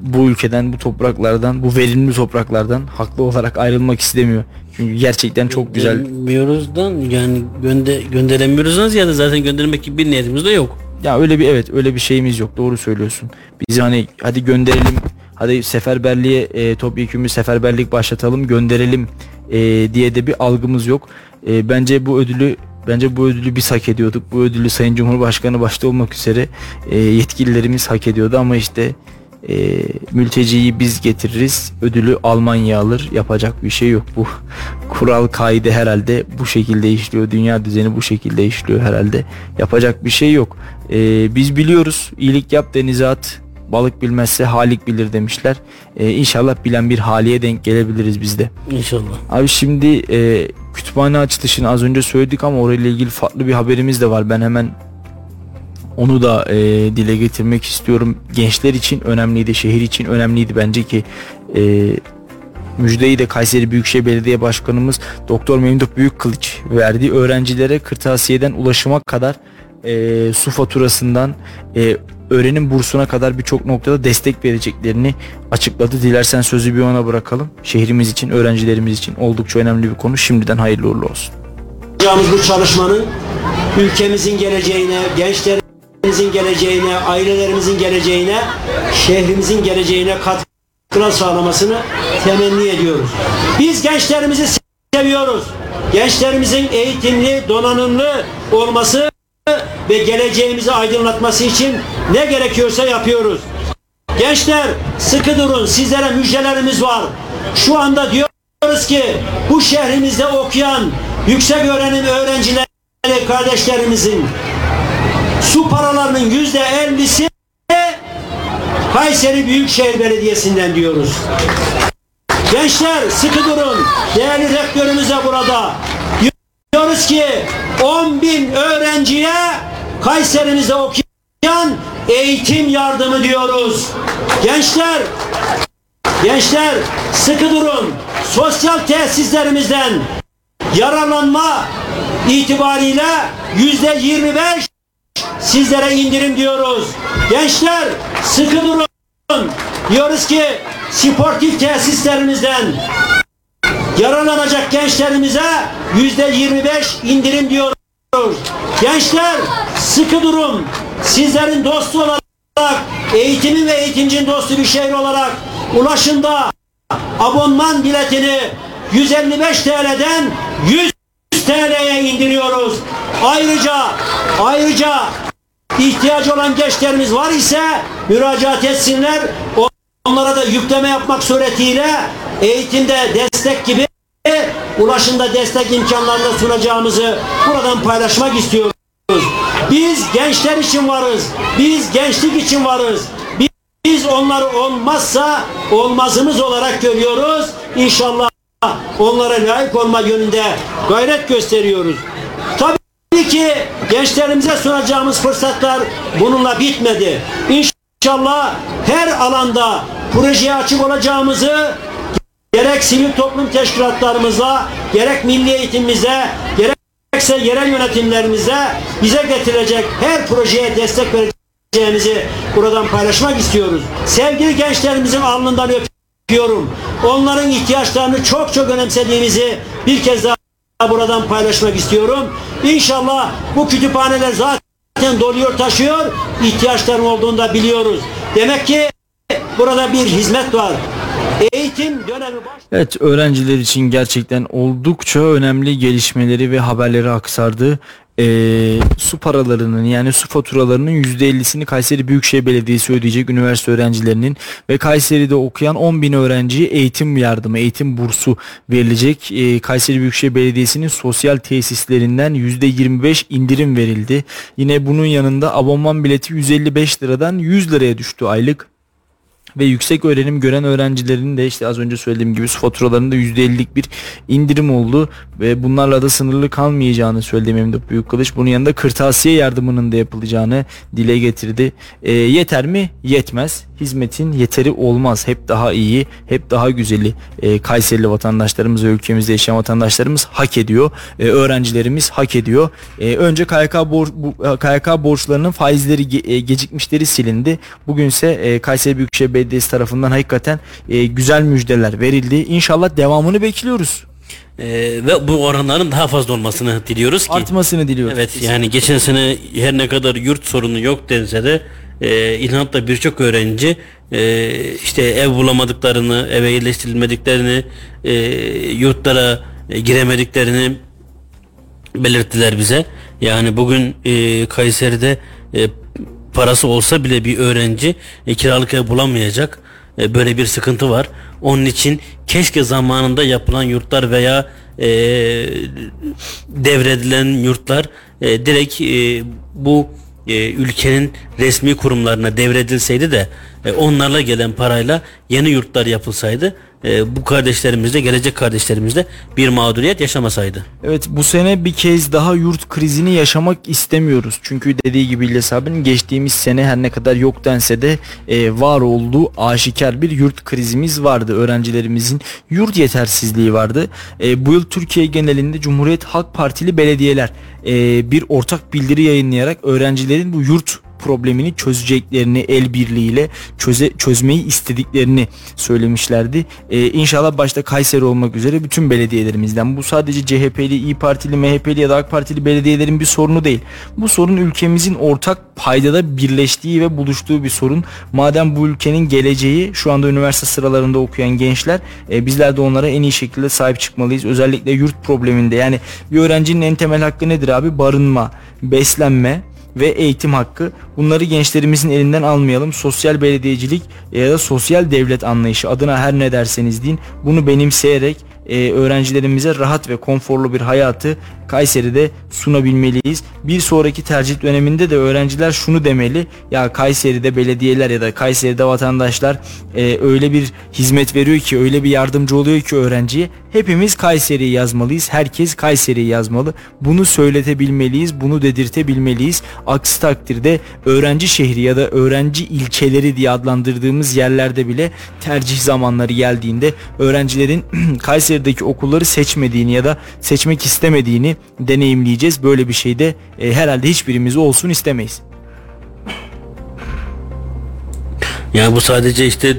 bu ülkeden, bu topraklardan, bu verimli topraklardan haklı olarak ayrılmak istemiyor. Çünkü gerçekten çok güzel. Gönderemiyoruzdan yani gönde, gönderemiyoruzdan ziyade zaten göndermek gibi bir niyetimiz de yok. Ya öyle bir evet öyle bir şeyimiz yok. Doğru söylüyorsun. Biz hani hadi gönderelim. Hadi seferberliğe e, topyekun bir seferberlik başlatalım, gönderelim e, diye de bir algımız yok. E, bence bu ödülü bence bu ödülü biz hak ediyorduk. Bu ödülü Sayın Cumhurbaşkanı başta olmak üzere e, yetkililerimiz hak ediyordu ama işte e, mülteciyi biz getiririz. Ödülü Almanya alır. Yapacak bir şey yok. Bu kural kaide herhalde bu şekilde işliyor. Dünya düzeni bu şekilde işliyor herhalde. Yapacak bir şey yok. E, biz biliyoruz. iyilik yap denize at. Balık bilmezse halik bilir demişler. E, inşallah bilen bir haliye denk gelebiliriz biz de. İnşallah. Abi şimdi e, kütüphane açılışını az önce söyledik ama orayla ilgili farklı bir haberimiz de var. Ben hemen onu da e, dile getirmek istiyorum. Gençler için önemliydi, şehir için önemliydi bence ki e, müjdeyi de Kayseri Büyükşehir Belediye Başkanımız Doktor Memduh Büyükkılıç verdi. Öğrencilere kırtasiyeden ulaşıma kadar e, su faturasından e, öğrenim bursuna kadar birçok noktada destek vereceklerini açıkladı. Dilersen sözü bir ona bırakalım. Şehrimiz için, öğrencilerimiz için oldukça önemli bir konu. Şimdiden hayırlı uğurlu olsun. Yapacağımız bu çalışmanın ülkemizin geleceğine, gençlerimizin geleceğine, ailelerimizin geleceğine, şehrimizin geleceğine katkılar sağlamasını temenni ediyoruz. Biz gençlerimizi seviyoruz. Gençlerimizin eğitimli, donanımlı olması ve geleceğimizi aydınlatması için ne gerekiyorsa yapıyoruz. Gençler sıkı durun sizlere müjdelerimiz var. Şu anda diyoruz ki bu şehrimizde okuyan yüksek öğrenim öğrencileri kardeşlerimizin su paralarının yüzde ellisi Kayseri Büyükşehir Belediyesi'nden diyoruz. Gençler sıkı durun. Değerli rektörümüze burada diyoruz ki 10 bin öğrenciye Kayserimizde okuyan eğitim yardımı diyoruz. Gençler Gençler sıkı durun. Sosyal tesislerimizden yararlanma itibariyle yüzde 25 sizlere indirim diyoruz. Gençler sıkı durun. Diyoruz ki sportif tesislerimizden yararlanacak gençlerimize yüzde 25 indirim diyoruz. Gençler sıkı durun. Sizlerin dostu olarak eğitimin ve eğitimcinin dostu bir şehir olarak ulaşımda abonman biletini 155 TL'den 100 TL'ye indiriyoruz. Ayrıca ayrıca ihtiyacı olan gençlerimiz var ise müracaat etsinler. Onlara da yükleme yapmak suretiyle eğitimde destek gibi ulaşımda destek imkanlarını sunacağımızı buradan paylaşmak istiyoruz. Biz gençler için varız. Biz gençlik için varız. Biz onları olmazsa olmazımız olarak görüyoruz. İnşallah onlara layık olma yönünde gayret gösteriyoruz. Tabii ki gençlerimize sunacağımız fırsatlar bununla bitmedi. İnşallah her alanda projeye açık olacağımızı gerek sivil toplum teşkilatlarımıza, gerek milli eğitimimize, gerekse yerel yönetimlerimize bize getirecek her projeye destek vereceğimizi buradan paylaşmak istiyoruz. Sevgili gençlerimizin alnından öpüyorum. Onların ihtiyaçlarını çok çok önemsediğimizi bir kez daha buradan paylaşmak istiyorum. İnşallah bu kütüphaneler zaten doluyor taşıyor. ihtiyaçların olduğunu da biliyoruz. Demek ki burada bir hizmet var. Eğitim dönemi baş... Evet öğrenciler için gerçekten oldukça önemli gelişmeleri ve haberleri aktardı. Ee, su paralarının yani su faturalarının %50'sini Kayseri Büyükşehir Belediyesi ödeyecek üniversite öğrencilerinin ve Kayseri'de okuyan 10 bin öğrenciye eğitim yardımı, eğitim bursu verilecek. Ee, Kayseri Büyükşehir Belediyesi'nin sosyal tesislerinden %25 indirim verildi. Yine bunun yanında abonman bileti 155 liradan 100 liraya düştü aylık ve yüksek öğrenim gören öğrencilerin de işte az önce söylediğim gibi faturalarında %50'lik bir indirim oldu ve bunlarla da sınırlı kalmayacağını söyledi Memduh Büyükkılıç. Bunun yanında kırtasiye yardımının da yapılacağını dile getirdi. E, yeter mi? Yetmez. Hizmetin yeteri olmaz. Hep daha iyi, hep daha güzeli e, Kayserili vatandaşlarımız ülkemizde yaşayan vatandaşlarımız hak ediyor. E, öğrencilerimiz hak ediyor. E, önce KYK, bor, bu, KYK borçlarının faizleri ge, e, gecikmişleri silindi. Bugünse e, Kayseri Büyükşehir Belediyesi tarafından hakikaten e, güzel müjdeler verildi. İnşallah devamını bekliyoruz. Ee, ve bu oranların daha fazla olmasını diliyoruz ki. Artmasını diliyoruz. Evet yani geçen sene her ne kadar yurt sorunu yok dense de e, İlhant'ta birçok öğrenci e, işte ev bulamadıklarını, eve yerleştirilmediklerini, e, yurtlara e, giremediklerini belirttiler bize. Yani bugün e, Kayseri'de e, parası olsa bile bir öğrenci e, kiralık ev bulamayacak. E, böyle bir sıkıntı var. Onun için keşke zamanında yapılan yurtlar veya e, devredilen yurtlar e, direkt e, bu e, ülkenin resmi kurumlarına devredilseydi de e, onlarla gelen parayla yeni yurtlar yapılsaydı e, bu kardeşlerimiz de gelecek kardeşlerimiz de bir mağduriyet yaşamasaydı. Evet bu sene bir kez daha yurt krizini yaşamak istemiyoruz. Çünkü dediği gibi İlyas abinin geçtiğimiz sene her ne kadar yok dense de e, var olduğu aşikar bir yurt krizimiz vardı. Öğrencilerimizin yurt yetersizliği vardı. E, bu yıl Türkiye genelinde Cumhuriyet Halk Partili belediyeler e, bir ortak bildiri yayınlayarak öğrencilerin bu yurt problemini çözeceklerini el birliğiyle çöze, çözmeyi istediklerini söylemişlerdi. Ee, inşallah başta Kayseri olmak üzere bütün belediyelerimizden bu sadece CHP'li, İyi Partili, MHP'li ya da AK Partili belediyelerin bir sorunu değil. Bu sorun ülkemizin ortak paydada birleştiği ve buluştuğu bir sorun. Madem bu ülkenin geleceği şu anda üniversite sıralarında okuyan gençler e, bizler de onlara en iyi şekilde sahip çıkmalıyız. Özellikle yurt probleminde yani bir öğrencinin en temel hakkı nedir abi? Barınma, beslenme, ve eğitim hakkı. Bunları gençlerimizin elinden almayalım. Sosyal belediyecilik ya da sosyal devlet anlayışı adına her ne derseniz deyin bunu benimseyerek e, öğrencilerimize rahat ve konforlu bir hayatı Kayseri'de sunabilmeliyiz. Bir sonraki tercih döneminde de öğrenciler şunu demeli. Ya Kayseri'de belediyeler ya da Kayseri'de vatandaşlar e, öyle bir hizmet veriyor ki öyle bir yardımcı oluyor ki öğrenciye. Hepimiz Kayseri'yi yazmalıyız. Herkes Kayseri'yi yazmalı. Bunu söyletebilmeliyiz. Bunu dedirtebilmeliyiz. Aksi takdirde öğrenci şehri ya da öğrenci ilçeleri diye adlandırdığımız yerlerde bile tercih zamanları geldiğinde öğrencilerin Kayseri'deki okulları seçmediğini ya da seçmek istemediğini deneyimleyeceğiz. Böyle bir şey de e, herhalde hiçbirimiz olsun istemeyiz. Yani bu sadece işte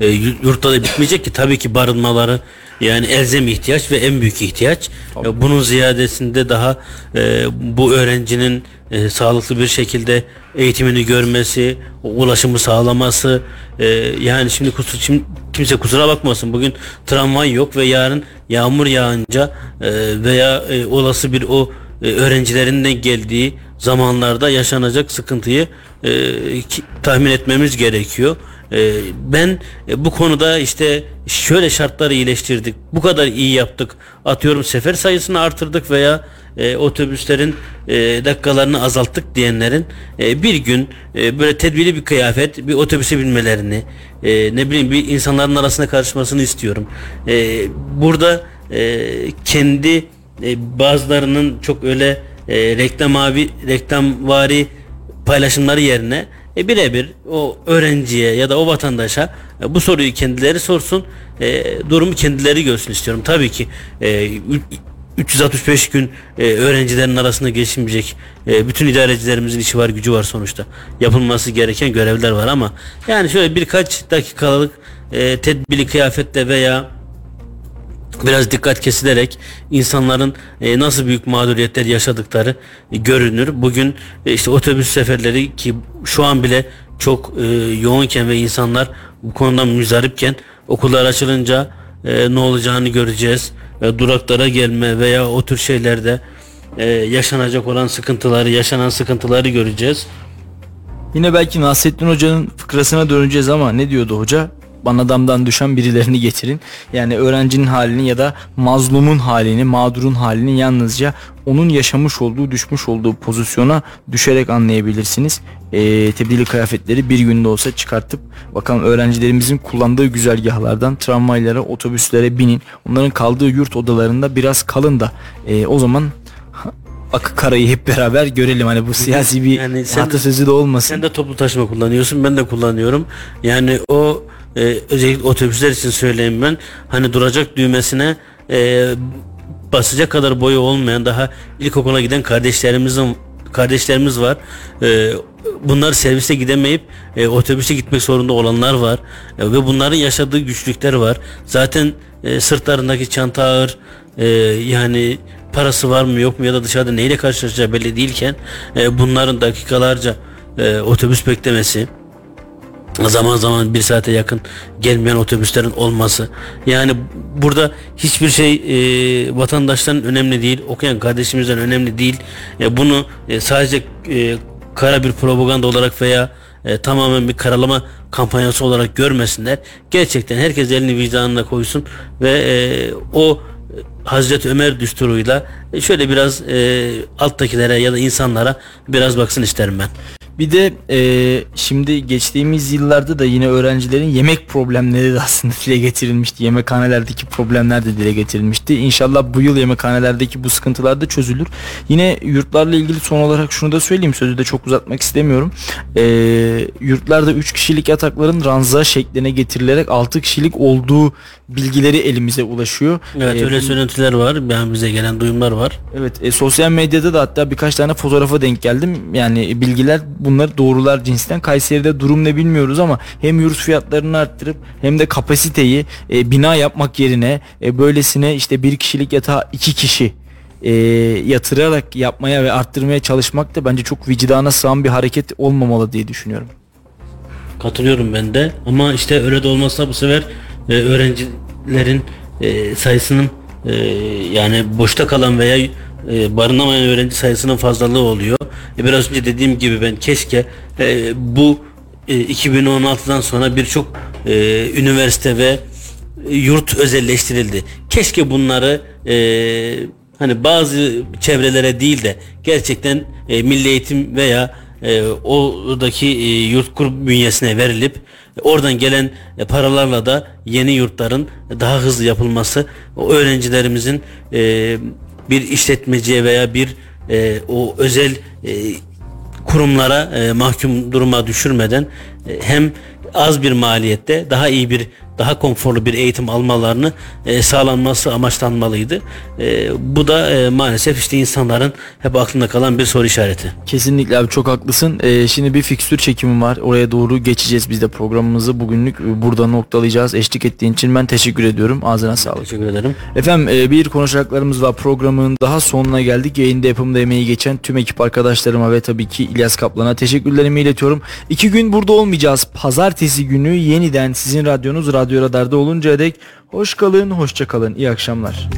e, yu- yurtta da bitmeyecek ki tabii ki barınmaları yani elzem ihtiyaç ve en büyük ihtiyaç. E, bunun ziyadesinde daha e, bu öğrencinin e, sağlıklı bir şekilde eğitimini görmesi, ulaşımı sağlaması. e, yani şimdi, kusur, şimdi kimse kusura bakmasın bugün tramvay yok ve yarın yağmur yağınca e, veya e, olası bir o e, öğrencilerin de geldiği zamanlarda yaşanacak sıkıntıyı e, ki- tahmin etmemiz gerekiyor. E, ben e, bu konuda işte şöyle şartları iyileştirdik, bu kadar iyi yaptık. Atıyorum sefer sayısını artırdık veya e, otobüslerin e, dakikalarını azalttık diyenlerin e, bir gün e, böyle tedbirli bir kıyafet, bir otobüse binmelerini, e, ne bileyim bir insanların arasına karışmasını istiyorum. E, burada e, kendi e, bazılarının çok öyle e, reklam abi reklamvari paylaşımları yerine e, birebir o öğrenciye ya da o vatandaşa e, bu soruyu kendileri sorsun. E, durumu kendileri görsün istiyorum. Tabii ki e, ü- 365 gün e, öğrencilerin arasında geçinmeyecek e, bütün idarecilerimizin işi var gücü var sonuçta. Yapılması gereken görevler var ama yani şöyle birkaç dakikalık e, tedbirli kıyafetle veya biraz dikkat kesilerek insanların e, nasıl büyük mağduriyetler yaşadıkları e, görünür. Bugün e, işte otobüs seferleri ki şu an bile çok e, yoğunken ve insanlar bu konudan müzdaripken okullar açılınca e, ne olacağını göreceğiz. E, duraklara gelme veya o tür şeylerde e, yaşanacak olan sıkıntıları, yaşanan sıkıntıları göreceğiz. Yine belki Nasrettin Hoca'nın fıkrasına döneceğiz ama ne diyordu hoca? Bana damdan düşen birilerini getirin. Yani öğrencinin halini ya da mazlumun halini, mağdurun halini yalnızca onun yaşamış olduğu, düşmüş olduğu pozisyona düşerek anlayabilirsiniz. Ee, tebdili kıyafetleri bir günde olsa çıkartıp bakalım öğrencilerimizin kullandığı güzergahlardan tramvaylara, otobüslere binin. Onların kaldığı yurt odalarında biraz kalın da ee, o zaman akı karayı hep beraber görelim. Hani bu siyasi bir Yani sen- atasözü de olmasın. Sen de toplu taşıma kullanıyorsun, ben de kullanıyorum. Yani o e, özellikle otobüsler için söyleyeyim ben. Hani duracak düğmesine e, basacak kadar boyu olmayan daha ilkokula giden kardeşlerimizin kardeşlerimiz var. E, bunlar servise gidemeyip e, otobüse gitmek zorunda olanlar var. E, ve bunların yaşadığı güçlükler var. Zaten e, sırtlarındaki çanta ağır. E, yani parası var mı yok mu ya da dışarıda neyle karşılaşacağı belli değilken e, bunların dakikalarca e, otobüs beklemesi zaman zaman bir saate yakın gelmeyen otobüslerin olması. Yani burada hiçbir şey e, vatandaşların önemli değil okuyan kardeşimizden önemli değil. E, bunu e, sadece e, kara bir propaganda olarak veya e, tamamen bir karalama kampanyası olarak görmesinler. Gerçekten herkes elini vicdanına koysun ve e, o Hazreti Ömer düsturuyla e, şöyle biraz e, alttakilere ya da insanlara biraz baksın isterim ben. Bir de e, şimdi geçtiğimiz yıllarda da yine öğrencilerin yemek problemleri de aslında dile getirilmişti. Yemekhanelerdeki problemler de dile getirilmişti. İnşallah bu yıl yemekhanelerdeki bu sıkıntılar da çözülür. Yine yurtlarla ilgili son olarak şunu da söyleyeyim. Sözü de çok uzatmak istemiyorum. E, yurtlarda 3 kişilik yatakların ranza şekline getirilerek 6 kişilik olduğu bilgileri elimize ulaşıyor. Evet E, öyle söylentiler var. Yani bize gelen duyumlar var. Evet e, sosyal medyada da hatta birkaç tane fotoğrafa denk geldim. Yani bilgiler bunları doğrular cinsten. Kayseri'de durum ne bilmiyoruz ama hem yurt fiyatlarını arttırıp hem de kapasiteyi e, bina yapmak yerine e, böylesine işte bir kişilik yatağa iki kişi e, yatırarak yapmaya ve arttırmaya çalışmak da bence çok vicdana sığan bir hareket olmamalı diye düşünüyorum. Katılıyorum ben de. Ama işte öyle de olmazsa bu sefer e, öğrencilerin e, sayısının e, yani boşta kalan veya e, barınamayan öğrenci sayısının fazlalığı oluyor. E, biraz önce dediğim gibi ben keşke e, bu e, 2016'dan sonra birçok e, üniversite ve yurt özelleştirildi. Keşke bunları e, hani bazı çevrelere değil de gerçekten e, milli eğitim veya e, oradaki e, yurt kur bünyesine verilip oradan gelen e, paralarla da yeni yurtların daha hızlı yapılması o öğrencilerimizin e, bir işletmeciye veya bir e, o özel kurumlara mahkum duruma düşürmeden hem az bir maliyette daha iyi bir daha konforlu bir eğitim almalarını e, sağlanması amaçlanmalıydı. E, bu da e, maalesef işte insanların hep aklında kalan bir soru işareti. Kesinlikle abi çok haklısın. Ee, şimdi bir fikstür çekimim var. Oraya doğru geçeceğiz biz de programımızı bugünlük e, burada noktalayacağız. Eşlik ettiğin için ben teşekkür ediyorum. Ağzına sağlık. Teşekkür ederim. Efendim e, bir konuşacaklarımız var programın daha sonuna geldik. Yayında yapımda emeği geçen tüm ekip arkadaşlarıma ve tabii ki İlyas Kaplan'a teşekkürlerimi iletiyorum. İki gün burada olmayacağız. Pazartesi günü yeniden sizin radyonuz Radyo Radar'da oluncaya dek hoş kalın, hoşça kalın. İyi akşamlar.